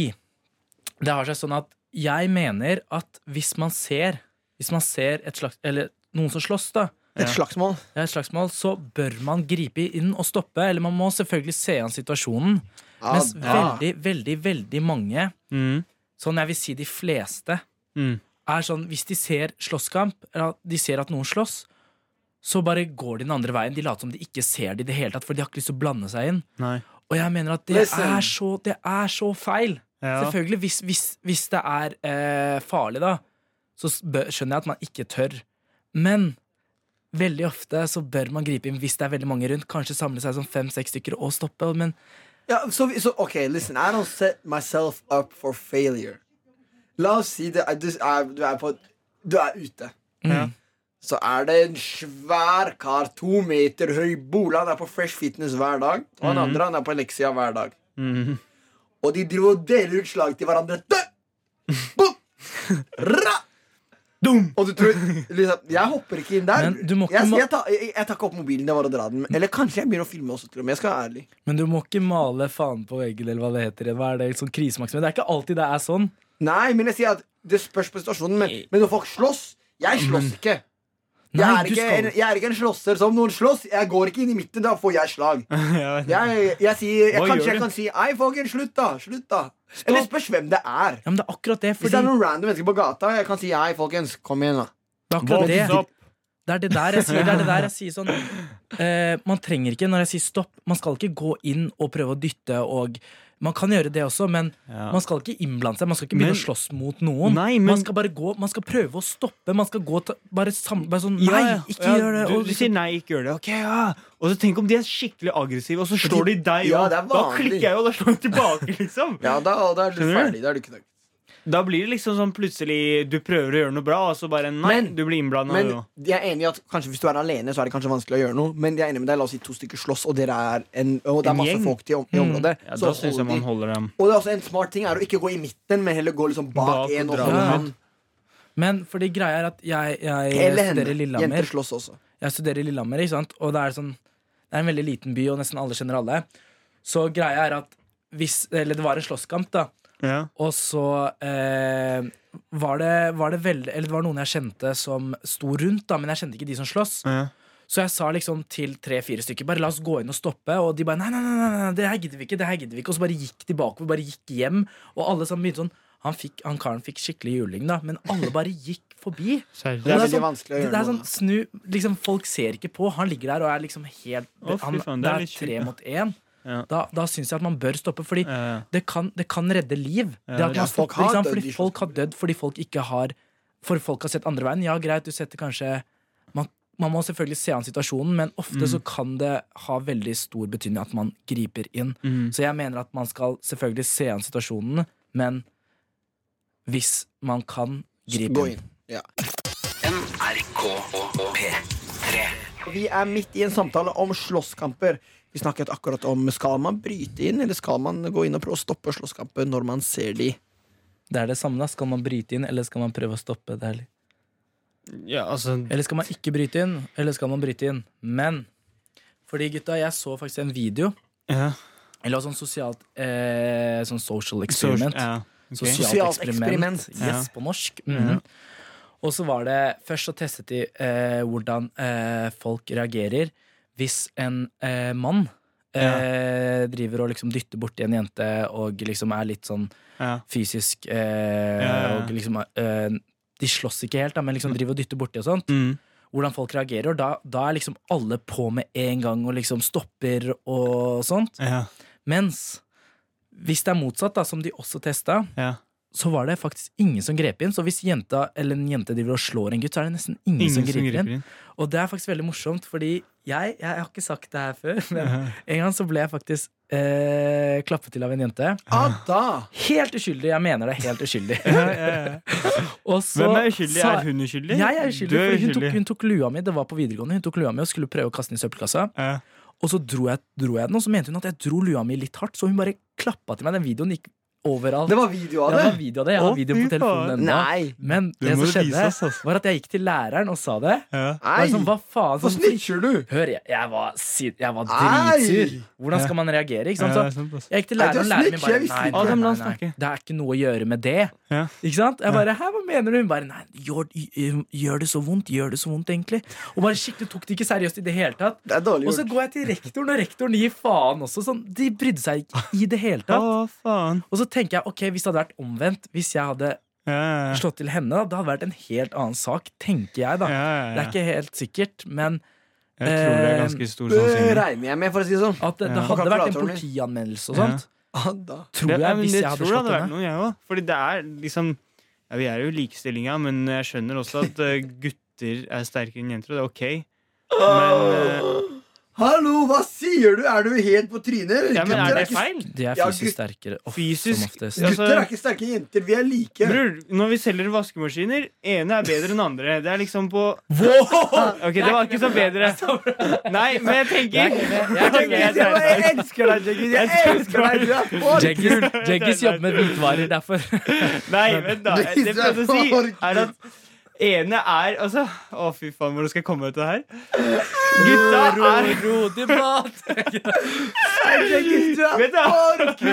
det har seg sånn at jeg mener at hvis man ser Hvis man ser et slags Eller noen som slåss, da. Et slagsmål. Det er et slagsmål, så bør man gripe inn og stoppe. Eller man må selvfølgelig se an situasjonen. Ja, Mens ja. veldig, veldig, veldig mange, Mm. sånn jeg vil si de fleste, Mm. er sånn hvis de ser slåsskamp, eller de ser at noen slåss, så bare går de den andre veien. De later som de ikke ser det i det hele tatt, for de har ikke lyst til å blande seg inn. Nei. Og jeg mener at det er så, det er så feil. Ja. Selvfølgelig, hvis, hvis, hvis det er eh, farlig, da, så skjønner jeg at man ikke tør. Men veldig ofte så bør man gripe inn hvis det er veldig mange rundt. Kanskje samle seg som fem-seks stykker og stoppe. Men Ja, så, så, ok, listen, I don't set myself up for failure. La oss si det, er- du, er, du er på Du er ute. Ja. Så er det en svær kar, to meter høy bola. Han er på Fresh Fitness hver dag. Og han andre han er på Elixia hver dag. Mm. Og de driver og deler ut slag til hverandre. Dø! Boom! Ra! Dum! Og du tror liksom, Jeg hopper ikke inn der. Men du må ikke jeg, jeg, tar, jeg, jeg tar ikke opp mobilen. Det var å dra den Eller kanskje jeg begynner å filme også. Til og med Jeg skal være ærlig. Men du må ikke male faen på veggen, eller hva det heter. Hva er det, sånn krisemaksimum? Det er ikke alltid det er sånn. Nei, men jeg sier at det spørs på situasjonen. Men, men når folk slåss Jeg slåss ikke. Jeg er, ikke, en, jeg er ikke en slåsser. som noen slåss, jeg går ikke inn i midten. Da får jeg slag. Jeg, jeg sier, jeg, kanskje jeg kan si Ei, folkens, slutt, da. Slutt, da. Eller spørs hvem det er. Ja, men det er akkurat det. Hvis det er noen random mennesker på gata, jeg kan si hei, folkens, kom igjen, da. det er akkurat det. Det er det der jeg sier. Det er det der jeg sier sånn eh, Man trenger ikke, når jeg sier stopp Man skal ikke gå inn og prøve å dytte og Man kan gjøre det også, men Ja. man skal ikke innblande seg. Man skal ikke begynne Men- å slåss mot noen. Nei, men- Man skal bare gå Man skal prøve å stoppe. Man skal gå til, bare, sam, bare sånn Ja, Nei, ikke Ja, gjør det. Du, Og du liksom- sier nei, ikke gjør det. Ok, ja Og så tenk om de er skikkelig aggressive, og så slår de deg Ja, da klikker jeg og da slår de tilbake, liksom. Ja, da, da er du ferdig. Da er du knekt. Da blir det liksom sånn plutselig Du prøver å gjøre noe bra, og så bare nei, Men- du blir innblanda. Men jeg er enig i at kanskje hvis du er alene, så er det kanskje vanskelig å gjøre noe. Men jeg er enig med deg, la oss si to stykker slåss, og dere er en, og det er masse folk til, i området. Ja, så da syns jeg man holder dem. Og det er også en smart ting er å ikke gå i midten, men heller gå liksom bak Bak en og holde han. Men fordi greia er at jeg, jeg studerer i Lillehammer. Jenter slåss også. Jeg studerer i Lillehammer, ikke sant? og det er, sånn, det er en veldig liten by, og nesten alle kjenner alle. Så greia er at hvis Eller det var en slåsskamp, da. Ja. Og så eh, var, det, var det veldig Eller det var noen jeg kjente som sto rundt, da, men jeg kjente ikke de som slåss. Ja. Så jeg sa liksom til tre-fire stykker Bare la oss gå inn og stoppe. Og de bare nei, nei, nei, nei, nei det her gidder vi ikke. det her gidder vi ikke Og så bare gikk de bakover, bare gikk hjem. Og alle sammen begynte sånn Han, fikk, han karen fikk skikkelig juling, da, men alle bare gikk forbi. Det er Og veldig sånn- vanskelig å det, gjøre det er sånn snu liksom, Folk ser ikke på. Han ligger der og er liksom helt Å, fy han, faen, det Det er er tre mot én. Ja. Da, da syns jeg at man bør stoppe, fordi Ja, ja. det kan, det kan redde liv. Ja, det at ja, folk stopper, har sant? folk har dødd fordi folk ikke har For folk har sett andre veien. Ja, greit, du setter kanskje Man, man må selvfølgelig se an situasjonen, men ofte så kan det ha veldig stor betydning at man griper inn. Mm. Så jeg mener at man skal selvfølgelig se an situasjonen, men hvis man kan, gripe Gå inn. Ja. NRK P3. Vi er midt i en samtale om slåsskamper. Vi snakket akkurat om skal man bryte inn, eller skal man gå inn og prøve å stoppe slåsskamper når man ser de. Det er det samme, da. Skal man bryte inn, eller skal man prøve å stoppe? Det ja, altså Eller skal man ikke bryte inn, eller skal man bryte inn? Men fordi gutta, jeg så faktisk en video. ja. Eller sånn sosialt eh, Sånn social experiment. Ja. okay. Sosialt, Sosialt eksperiment. eksperiment. Yes, Ja. på norsk. Mhm. Og så var det Først så testet de eh, hvordan eh, folk reagerer hvis en eh, mann eh, driver og liksom dytter borti en jente og liksom er litt sånn fysisk eh. Og liksom eh, De slåss ikke helt, da, men liksom driver og dytter borti og sånt. Mm. Hvordan folk reagerer. Da, da er liksom alle på med en gang og liksom stopper og sånt. Ja. Mens hvis det er motsatt, da, som de også testa, Ja. så var det faktisk ingen som grep inn. Så hvis jenta eller en jente driver og slår en gutt, så er det nesten ingen, som griper inn. Og det er faktisk veldig morsomt, fordi jeg, jeg, har ikke sagt det her før, men en gang så ble jeg faktisk eh, klappet til av en jente. Ada! Helt uskyldig. Jeg mener det er helt uskyldig. Ja, ja, ja. Og så Hvem er uskyldig? Så, Er hun uskyldig? Jeg er uskyldig, er hun tok, hun tok lua mi. Det var på videregående. Hun tok lua mi og skulle prøve å kaste den i søppelkassa. Og så dro jeg, dro jeg den, og så mente hun at jeg dro lua mi litt hardt. Så hun bare klappa til meg. Den videoen gikk overalt. Det var video av ja, det det? var video av det. Jeg har Å, videoen på telefonen faen. ennå. Nei! Men Det det må som skjedde, vise oss, var at jeg gikk til læreren og sa det. Ja. Nei! sånn, hva faen? Sånn, snitcher du? hør, jeg, jeg var, si- jeg var dritsur. Hvordan skal man reagere? Ikke sant? Så sant, jeg gikk til Nei, læreren, og læreren min snitcher, bare visste nei, ikke. nei, Adam, la nei, oss nei, snakke. det er ikke noe å gjøre med det. Ja. Ikke sant? Jeg bare, Hæ, hva mener du? Hun bare nei, gjør, gjør det så vondt? Gjør det så vondt, egentlig? Og bare skikkelig tok det ikke seriøst i det hele tatt. Det er dårlig Og så gjort. går jeg til rektoren, og rektoren gir faen også. Sånn, de brydde seg ikke i det hele tatt. Å, faen. Og så tenker jeg, ok, hvis det hadde vært omvendt, hvis jeg hadde Ja, ja, ja. slått til henne, da, det hadde vært en helt annen sak, tenker jeg, da. Ja, ja, ja. Det er ikke helt sikkert, men Jeg tror det er eh, ganske stor sannsynlighet. regner jeg med, for å si det sånn. at det, det hadde vært en politianmeldelse og Ja. sånt. Da. Tror jeg, hvis jeg hadde slått henne. noe, jeg òg. Fordi det er liksom ja, Vi er jo likestillinga, men jeg skjønner også at eh, gutter er sterkere enn jenter, og det er ok. Men, Hallo, hva sier du? Er du helt på trynet? eller? ja, men er det feil? De er fysisk sterkere of, Fysisk-. Gutter er ikke sterke jenter. Vi er like. Bror, når vi selger vaskemaskiner, ene er bedre enn andre. Det er liksom på Ok, det var ikke så bedre. Nei, men jeg tenker Jeg tenker- Jeg, jeg elsker deg, Jeggis. Jeg elsker deg. Du er Jeggis jobber med hvitvarer, derfor. Nei, vent da. Det jeg prøvde å si, er at ene er Altså, å fy faen, hvordan skal jeg komme ut av det her? Gutta er er Vet du.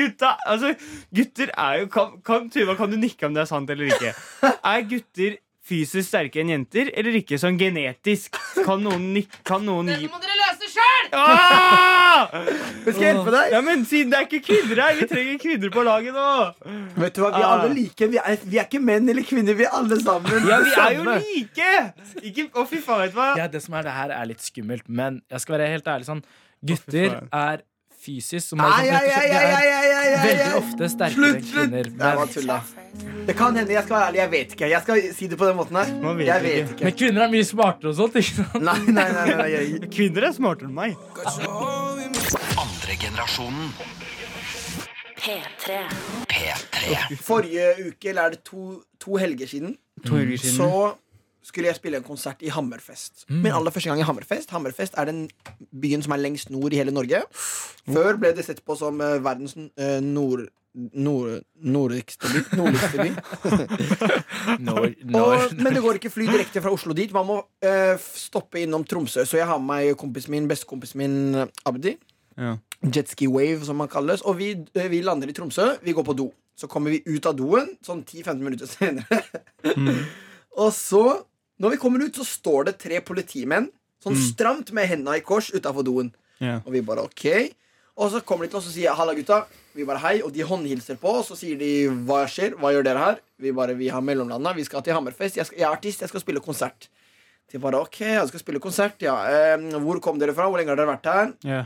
Gutta, altså Gutter er jo Kan, kan, Tuva, kan du nikke om det er sant eller ikke? Er gutter fysisk sterke enn jenter, eller ikke sånn genetisk? Kan noen, nikke? kan noen gi sjøl! ah! Skal jeg hjelpe deg? Ja, men siden det er ikke kvinner her, vi trenger kvinner på laget nå. Vet du hva, Vi er alle like. Vi er, vi er ikke menn eller kvinner. Vi er alle sammen. Ja, vi er jo like! Ikke, å, fy faen, vet du hva? Ja, det som er det her, er litt skummelt, men jeg skal være helt ærlig sånn Gutter er fysisk som nei, er, ai, ai, ai, ai, ai, ai, ai, veldig ofte sterkere Slutt, enn slutt! kvinner. Men, tulla. Det kan hende. Jeg skal være ærlig, jeg vet ikke. Jeg skal si det på den måten her. Vet Jeg vet ikke. men kvinner er mye smartere og sånt. Ikke sant? Nei, nei, nei, nei, nei, jeg- Kvinner er smartere enn meg. Andre generasjonen P3. P3. Forrige uke, eller er det to, to helger siden, To helger siden. så skulle jeg spille en konsert i Hammerfest. Min aller første gang i Hammerfest. Hammerfest er den byen som er lengst nord i hele Norge. Før ble det sett på som uh, verdens uh, nord... Nord, nordligste by. Nordligste by. Når, Og, men det går ikke fly direkte fra Oslo dit. Man må uh, stoppe innom Tromsø. Så jeg har med meg kompisen min, bestekompisen min Abdi. Ja. Jetski Wave, som man kalles. Og vi, vi lander i Tromsø. Vi går på do. Så kommer vi ut av doen sånn 10-15 minutter senere. og så, når vi kommer ut, så står det tre politimenn sånn stramt med hendene i kors utafor doen. Yeah. Og vi bare ok. Og så kommer de til oss og sier 'halla, gutta'. Vi bare hei, og de håndhilser på oss. Og så sier de 'hva skjer', 'hva gjør dere her'? Vi bare 'vi har mellomlanda, vi skal til Hammerfest'. Jeg, skal, jeg er artist, jeg skal spille konsert. De bare 'ok, jeg skal spille konsert', ja. Eh, hvor kom dere fra? Hvor lenge har dere vært her? Yeah.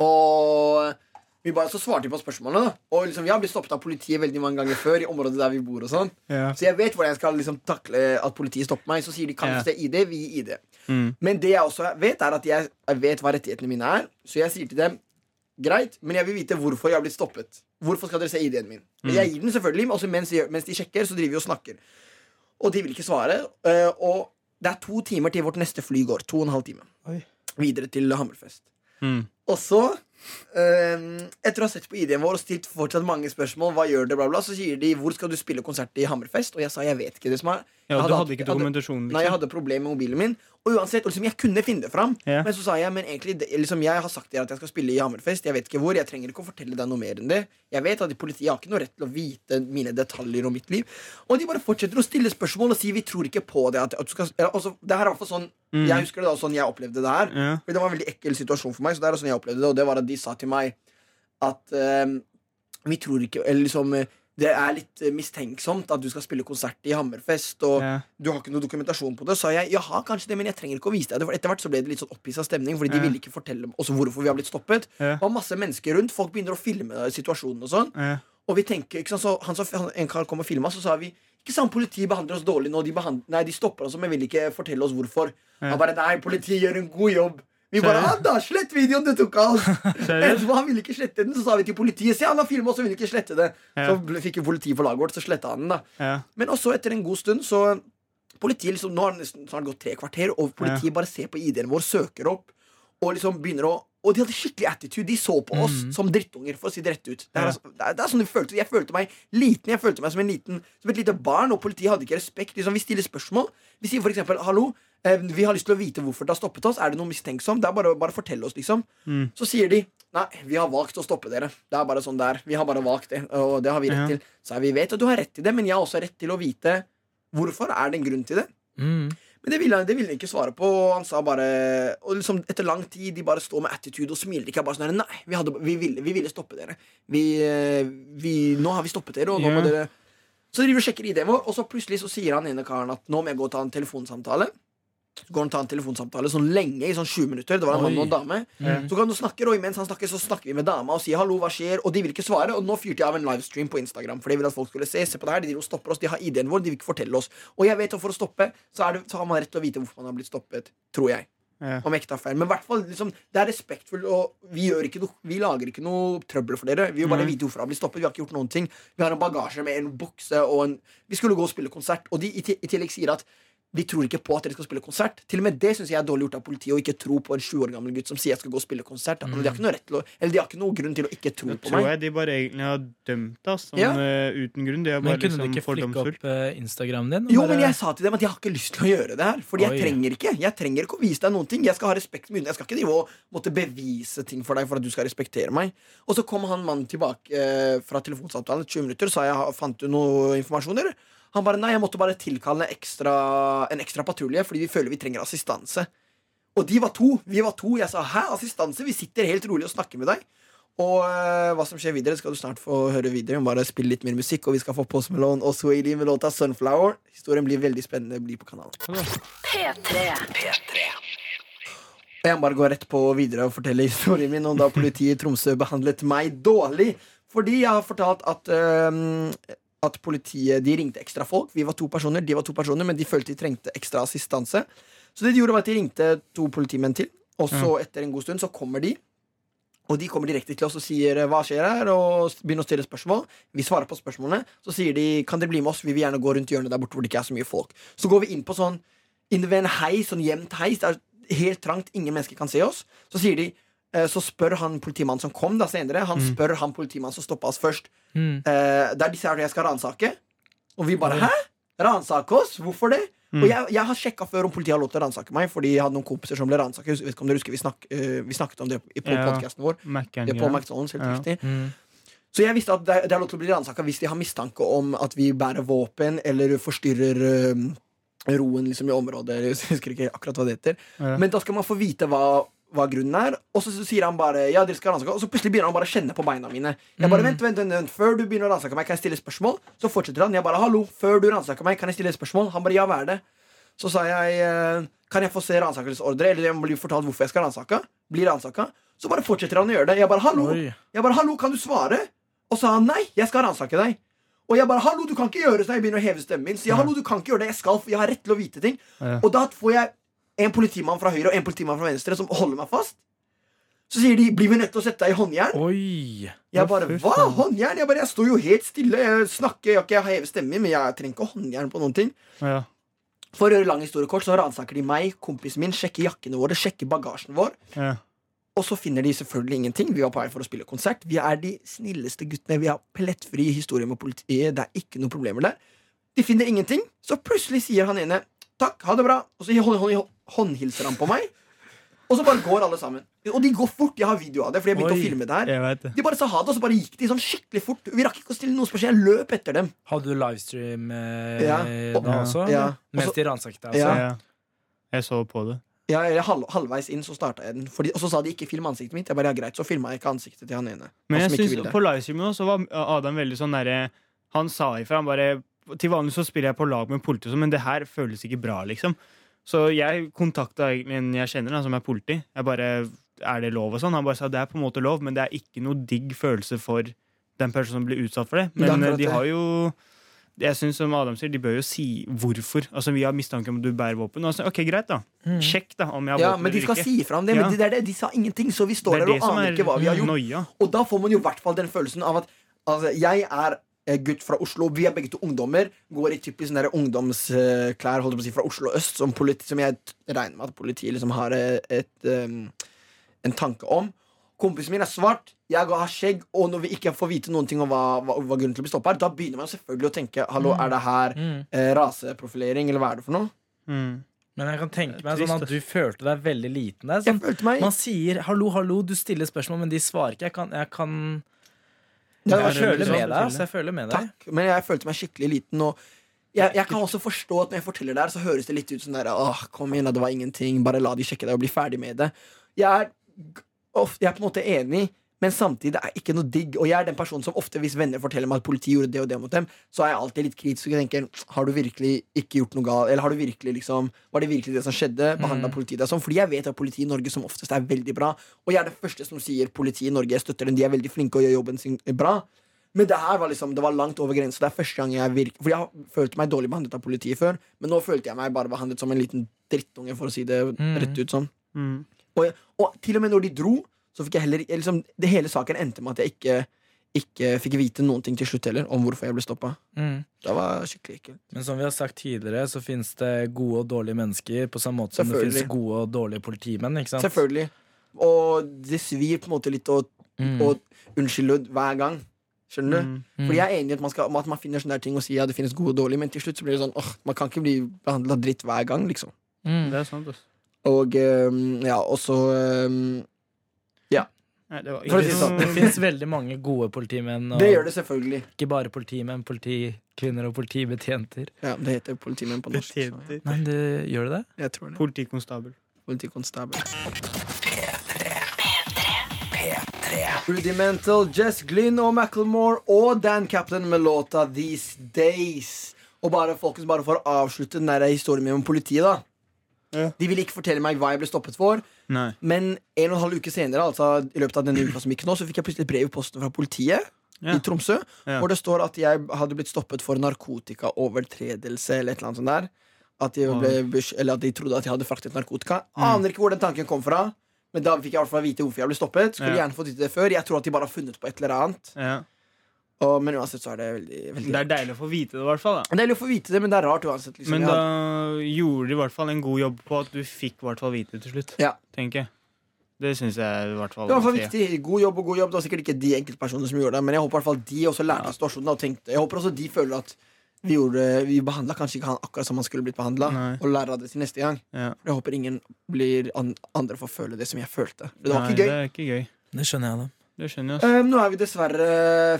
Og vi bare, så svarte de på spørsmålene. da Og liksom, Vi har blitt stoppet av politiet veldig mange ganger før. I området der vi bor og sånn Ja. Så jeg vet hvordan jeg skal liksom takle at politiet stopper meg. Så sier de kan se ID, vi gir ID. Mm. Men det jeg også vet, er at jeg, jeg vet hva rettighetene mine er. Så jeg sier til dem greit, men jeg vil vite hvorfor jeg har blitt stoppet. Hvorfor skal dere se ID-en min? Men Jeg gir den selvfølgelig, men også mens mens de sjekker, så driver vi og snakker. Og de vil ikke svare. øh, Og det er to timer til vårt neste fly går. To og en halv time. Oi. Videre til Hammerfest. Mm. Og så, øhm, etter å ha sett på ID-en vår og stilt fortsatt mange spørsmål, Hva gjør det, bla bla, så sier de hvor skal du spille konsert i Hammerfest. Og jeg sa jeg vet ikke. det som er ja, Jeg du hadde- hadde ikke dokumentasjonen liksom. Nei, jeg Liksom. hadde problemer med mobilen min. Og uansett, og liksom, Jeg kunne finne det fram. yeah. Men så sa jeg men egentlig, det- liksom, jeg har sagt dere at jeg skal spille i Hammerfest. Jeg vet ikke hvor, jeg trenger ikke å fortelle deg noe mer enn det. Jeg vet at Politiet har ikke noe rett til å vite mine detaljer om mitt liv. Og de bare fortsetter å stille spørsmål og si vi tror ikke på det. At, at du skal, altså, det her er hvert fall sånn Mm. Jeg husker det da sånn jeg opplevde det her. Yeah. For det var en veldig ekkel situasjon for meg. Så det er sånn jeg opplevde det Og det var at de sa til meg at uh, vi tror ikke Eller liksom det er litt eh, mistenksomt at du skal spille konsert i Hammerfest, og Ja. du har ikke noe dokumentasjon på det. Så sa jeg jaha, kanskje det, men jeg trenger ikke å vise deg det. For etter hvert så ble det litt sånn opphissa stemning, fordi de ville ikke fortelle oss hvorfor vi har blitt stoppet. Ja. Det var masse mennesker rundt, folk begynner å filme situasjonen og sånn. Og vi tenker, ikke sant, så han, han, En kar kom og filma, så sa vi ikke sant, politiet behandler oss dårlig nå. De, nei, de stopper oss, men vil ikke fortelle oss hvorfor. Han bare nei, politiet gjør en god jobb. Vi bare ah, da, slett videoen du tok av oss. Etterpå, han ville ikke slette den, så sa vi til politiet Se, han har filma og ville ikke slette det. Ja. Så fikk jo politiet for laget vårt, så sletta han den. da Ja. Men også etter en god stund så Politiet liksom, Nå har det snart gått tre kvarter, og politiet bare ser på ID-en vår, søker opp, og liksom begynner å Og de hadde skikkelig attitude. De så på oss som drittunger, for å si det rett ut. Det er, Ja. altså, det er, det er sånn de følte. Jeg følte meg liten. Jeg følte meg som, en liten, som et lite barn, og politiet hadde ikke respekt. Liksom, vi stiller spørsmål. Vi sier for eksempel 'hallo'. Eh, vi har lyst til å vite hvorfor det har stoppet oss. Er det noe mistenksomt? Det er bare, bare fortell oss, liksom. Mm. Så sier de Nei, vi har valgt å stoppe dere. Det er bare sånn der. Vi har bare valgt det, og det har vi rett Ja. til. Så vi vet at du har rett til det, men jeg har også rett til å vite hvorfor. Er det en grunn til det? Mm. Men det ville han det ville han ikke svare på. Og han sa bare Og liksom etter lang tid de bare står med attitude og smiler ikke. Bare sånn Nei, vi, hadde, vi, ville, vi ville stoppe dere. Vi, eh, vi, nå har vi stoppet dere, og nå må dere Så driver og sjekker ID-en vår, og så plutselig så sier han ene karen at nå må jeg gå og ta en telefonsamtale. Så går han og tar en telefonsamtale sånn lenge, i sånn 20 minutter. Det var en mann og en dame. Mm. Så kan du snakke, og imens han snakker, så snakker vi med dama og sier hallo, hva skjer? Og de vil ikke svare. Og nå fyrte jeg av en livestream på Instagram, for de vil at folk skulle se. Se på det her, De stopper oss, de har ID-en vår, de vil ikke fortelle oss. Og jeg vet at for å stoppe, så, det, så har man rett til å vite hvorfor man har blitt stoppet. Tror jeg. Ja. Om ekte affære. Men hvert fall, liksom, det er respektfullt, og vi, noe, vi lager ikke noe trøbbel for dere. Vi vil bare mm. vite hvorfor han blir stoppet. Vi har ikke gjort noen ting. Vi har en bagasje med en bukse og en Vi skulle gå og spille konsert, og de i, i tillegg sier at vi tror ikke på at dere skal spille konsert. Til og med det synes jeg er dårlig gjort av politiet å ikke tro på en sju år gammel gutt som sier jeg skal gå og spille konsert. Mm. de har ikke noe rett til å Eller de har ikke noe grunn til å ikke tro Da på tror jeg de bare egentlig har dømt deg sånn, Ja. eh, uten grunn. De er Men kunne du liksom ikke flikke opp uh, Instagramen din? Jo, bare- men jeg sa til dem at jeg har ikke lyst til å gjøre det her. Fordi jeg trenger ikke Jeg trenger ikke å vise deg noen ting. Jeg skal ha respekt med Jeg skal ikke drive og måtte bevise ting for deg for at du skal respektere meg. Og så kom han mannen tilbake uh, fra telefonsamtalen 20 minutter, sa jeg fant du noe informasjon, eller? Han bare nei, jeg måtte bare tilkalle ekstra, en ekstra patrulje fordi vi føler vi trenger assistanse. Og de var to. Vi var to. Jeg sa hæ, assistanse? Vi sitter helt rolig og snakker med deg. Og eh, hva som skjer videre, skal du snart få høre videre. Vi må Bare spille litt mer musikk, og vi skal få Post Malone og Swaley med låta Sunflower. Historien blir veldig spennende. Bli på kanalen. P3. Og jeg må bare gå rett på videre og fortelle historien min om da politiet i Tromsø behandlet meg dårlig. Fordi jeg har fortalt at, øhm, at politiet de ringte ekstra folk. Vi var to personer, de var to personer, men de følte de trengte ekstra assistanse. Så det de gjorde var at de ringte to politimenn til, og så etter en god stund så kommer de. Og de kommer direkte til oss og sier hva skjer her, og begynner å stille spørsmål. Vi svarer på spørsmålene. Så sier de kan dere bli med oss, vi vil gjerne gå rundt hjørnet der borte hvor det ikke er så mye folk. Så går vi inn på sånn inn ved en heis, sånn jevnt heis. Det er helt trangt, ingen mennesker kan se oss. Så sier de så spør han politimannen som kom da senere, han spør han politimannen som stoppa oss først. Mm. Eh, det er disse her jeg skal ransake. Og vi bare hæ? Ransake oss? Hvorfor det? Og jeg, jeg har sjekka før om politiet har lov til å ransake meg, fordi jeg hadde noen kompiser som ble ransaket. Jeg vet ikke om dere husker, vi, snak, uh, vi snakket om det på Ja. podkasten vår. Mac-en, Det er på ja. McDonald's, helt Ja. riktig. Mm. Så jeg visste at det, det er lov til å bli ransaka hvis de har mistanke om at vi bærer våpen eller forstyrrer uh, roen liksom, i området. Jeg husker ikke akkurat hva det heter. Ja. Men da skal man få vite hva, hva grunnen er. Og så, så sier han bare Ja, dere skal ransake Og så plutselig begynner han bare å kjenne på beina mine. Jeg bare, vent, vent, vent, vent Før du begynner å ransake meg, kan jeg stille spørsmål? Så fortsetter han. Jeg bare, hallo, før du ransaker meg, kan jeg stille spørsmål? Han bare, ja, hva er det? Så sa jeg, eh, kan jeg få se ransakelsesordre? Eller jeg må bli fortalt hvorfor jeg skal ransake? Blir ransaka? Så bare fortsetter han å gjøre det. Jeg bare, hallo, Oi. jeg bare, hallo, kan du svare? Og sa han nei, jeg skal ransake deg. Og jeg bare, hallo, du kan ikke gjøre det. Så jeg begynner å heve stemmen min. Så jeg, hallo, du kan ikke gjøre det. Jeg skal, jeg har rett til å vite ting. Ja. Og da får jeg en politimann fra høyre og en politimann fra venstre som holder meg fast. Så sier de, blir vi nødt til å sette deg i håndjern? Oi. Jeg bare, hva? Håndjern? Jeg bare, jeg står jo helt stille. Jeg snakker, jeg har ikke hevet stemmen men jeg trenger ikke håndjern på noen ting. Ja. For å gjøre lang historie kort, så ransaker de meg, kompisen min, sjekker jakkene våre, sjekker bagasjen vår. Ja. Og så finner de selvfølgelig ingenting. Vi var på vei for å spille konsert. Vi er de snilleste guttene. Vi har plettfri historie med politiet. Det er ikke noen problemer der. De finner ingenting. Så plutselig sier han ene takk, ha det bra. Og så hånd, hånd, håndhilser han på meg. Og så bare går alle sammen. Og de går fort. Jeg har video av det, fordi jeg begynte Oi. å filme det her. Det. De bare sa ha det, og så bare gikk de sånn skikkelig fort. Vi rakk ikke å stille noen spørsmål. Jeg løp etter dem. Hadde du livestream eh, Ja. da Ja. også? Ja. Mens Også- de ransaket deg? Ja. Altså? Ja. Jeg så på det. Ja, jeg, halv, halvveis inn så starta jeg den. Fordi, og så sa de ikke film ansiktet mitt. Jeg bare, ja greit, Så filma jeg ikke ansiktet til han ene. Men jeg synes, på livestreamen også, så var Adam veldig sånn derre Han sa ifra. Han bare Til vanlig så spiller jeg på lag med politiet, sånn, men det her føles ikke bra, liksom. Så jeg kontakta en jeg kjenner, da, som er politi. Jeg bare Er det lov og sånn? Han bare sa det er på en måte lov, men det er ikke noe digg følelse for den personen som blir utsatt for det. Det Men eh, de har jo jeg synes som Adam sier, De bør jo si hvorfor. Altså Vi har mistanke om at du bærer våpen. Altså, ok, Greit, da. Sjekk da om jeg har Ja, våpen men de skal ikke. si ifra om det. Ja. Men det er det, de sa ingenting, så vi står er der og aner er ikke hva vi har gjort. Nøya. Og da får man jo i hvert fall den følelsen av at altså, jeg er gutt fra Oslo. Vi er begge to ungdommer. Går i typisk sånne ungdomsklær holdt på å si, fra Oslo øst, som, politi, som jeg regner med at politiet liksom har eh, et, um, en tanke om. Kompisen min er svart, jeg har skjegg, og når vi ikke får vite noen ting om hva, hva, hva grunnen til å bli stoppa er, da begynner man selvfølgelig å tenke Hallo, er det her Mm. eh, raseprofilering, eller hva er det for noe? Mm. Men jeg kan tenke meg sånn at du følte deg veldig liten der. Jeg Sånn, følte meg man sier 'hallo, hallo', du stiller spørsmål, men de svarer ikke. Jeg kan, jeg kan Ja, Jeg føler sånn. med deg. Altså, jeg føler med deg. Takk, men jeg følte meg skikkelig liten. Og jeg, jeg kan også forstå at når jeg forteller det her, så høres det litt ut som der, Åh, kom igjen, det var ingenting. Bare la de sjekke deg og bli ferdig med det. Jeg er, g- of- jeg er på en måte enig, men samtidig det er ikke noe digg. Og jeg er den personen som ofte, hvis venner forteller meg at politiet gjorde det og det mot dem, så er jeg alltid litt kritisk og tenker har du virkelig ikke gjort noe galt? Eller har du virkelig liksom Var det virkelig det som skjedde? Behandla politiet deg sånn? Fordi jeg vet at politiet i Norge som oftest er veldig bra. Og jeg er det første som sier politiet i Norge, jeg støtter dem, de er veldig flinke og gjør jobben sin bra. Men det her var liksom Det var langt over grensa. Det er første gang jeg virk, For jeg følte meg dårlig behandlet av politiet før, men nå følte jeg meg bare behandlet som en liten drittunge, for å si det Mm. rett ut sånn. Mm. Og, og til og med når de dro, så fikk jeg heller liksom, Det hele saken endte med at jeg ikke ikke fikk vite noen ting til slutt heller om hvorfor jeg ble stoppa. Mm. Det var skikkelig ekkelt. Men som vi har sagt tidligere, så finnes det gode og dårlige mennesker på samme måte som det fins gode og dårlige politimenn. Ikke sant? Selvfølgelig. Og det svir på en måte litt å, Mm. å unnskylde hver gang. Skjønner du? Mm. Mm. Fordi jeg er enig i at man, skal, at man finner sånne ting og sier ja, det finnes gode og dårlige, men til slutt så blir det sånn åh, man kan ikke bli behandla dritt hver gang, liksom. Mm. Det er sant, også. Og um, ja, og så Ja. Nei, det var det. Det fins veldig mange gode politimenn, og Det gjør det selvfølgelig. ikke bare politimenn, politikvinner og politibetjenter. Ja, Det heter politimenn på norsk. så betjenter. Nei, det, gjør det det? Jeg tror det. Politikonstabel. Politikonstabel. Rudimental, Jess Glynn og Macclemore og Dan Captain med låta These Days. Og bare folkens, bare for å avslutte den der historien min om politiet, da. Ja. De ville ikke fortelle meg hva jeg ble stoppet for, Nei. men en og en halv uke senere, altså i løpet av denne uka som gikk nå, så fikk jeg plutselig et brev i posten fra politiet Ja. i Tromsø, hvor det står at jeg hadde blitt stoppet for narkotikaovertredelse eller et eller annet sånt der. At de, ble, eller at de trodde at jeg hadde fraktet narkotika. Mm. Aner ikke hvor den tanken kom fra. Men da fikk jeg i hvert fall vite hvorfor jeg ble stoppet. Skulle Ja. gjerne fått vite det før Jeg tror at de bare har funnet på et eller annet. Ja. Og, men uansett så er det veldig, veldig Det er deilig å få vite det, i hvert fall. da Det er å få vite det, men det er rart uansett. Liksom. Men da gjorde de i hvert fall en god jobb på at du fikk i hvert fall vite det til slutt. Ja. Tenker jeg. Det syns jeg i hvert fall. det var viktig. God jobb og god jobb. Det var sikkert ikke de enkeltpersonene som gjorde det, men jeg håper i hvert fall de også lærte av situasjonen. Og tenkte, jeg håper også de føler at vi, gjorde, vi behandla kanskje ikke han akkurat som han skulle blitt behandla, og lærer av det til neste gang. Ja. Jeg håper ingen blir an andre får føle det som jeg følte. Det var Nei, ikke Det gøy. er ikke gøy. Det skjønner jeg, da. Det skjønner jeg. Eh, nå er vi dessverre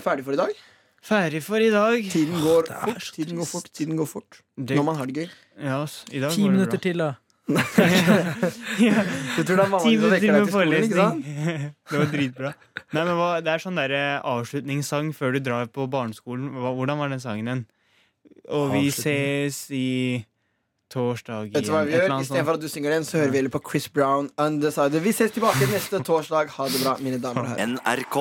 ferdig for i dag. Ferdig for i dag. Tiden går er fort. Tiden går fort, tiden går fort Det, Når man har det gøy. ja, ass, i dag Ti går det minutter bra. til, da. ja, Du tror det er mamma som vekker deg til skolen, ikke sant? det var dritbra. Nei, men hva, Det er sånn der eh, avslutningssang før du drar på barneskolen. Hva, hvordan var den sangen igjen? Og vi ses i torsdag Vet du hva vi gjør? Istedenfor at du synger den, så hører vi heller på Chris Brown Undecided. Vi ses tilbake neste torsdag. Ha det bra, mine damer og herrer. NRK.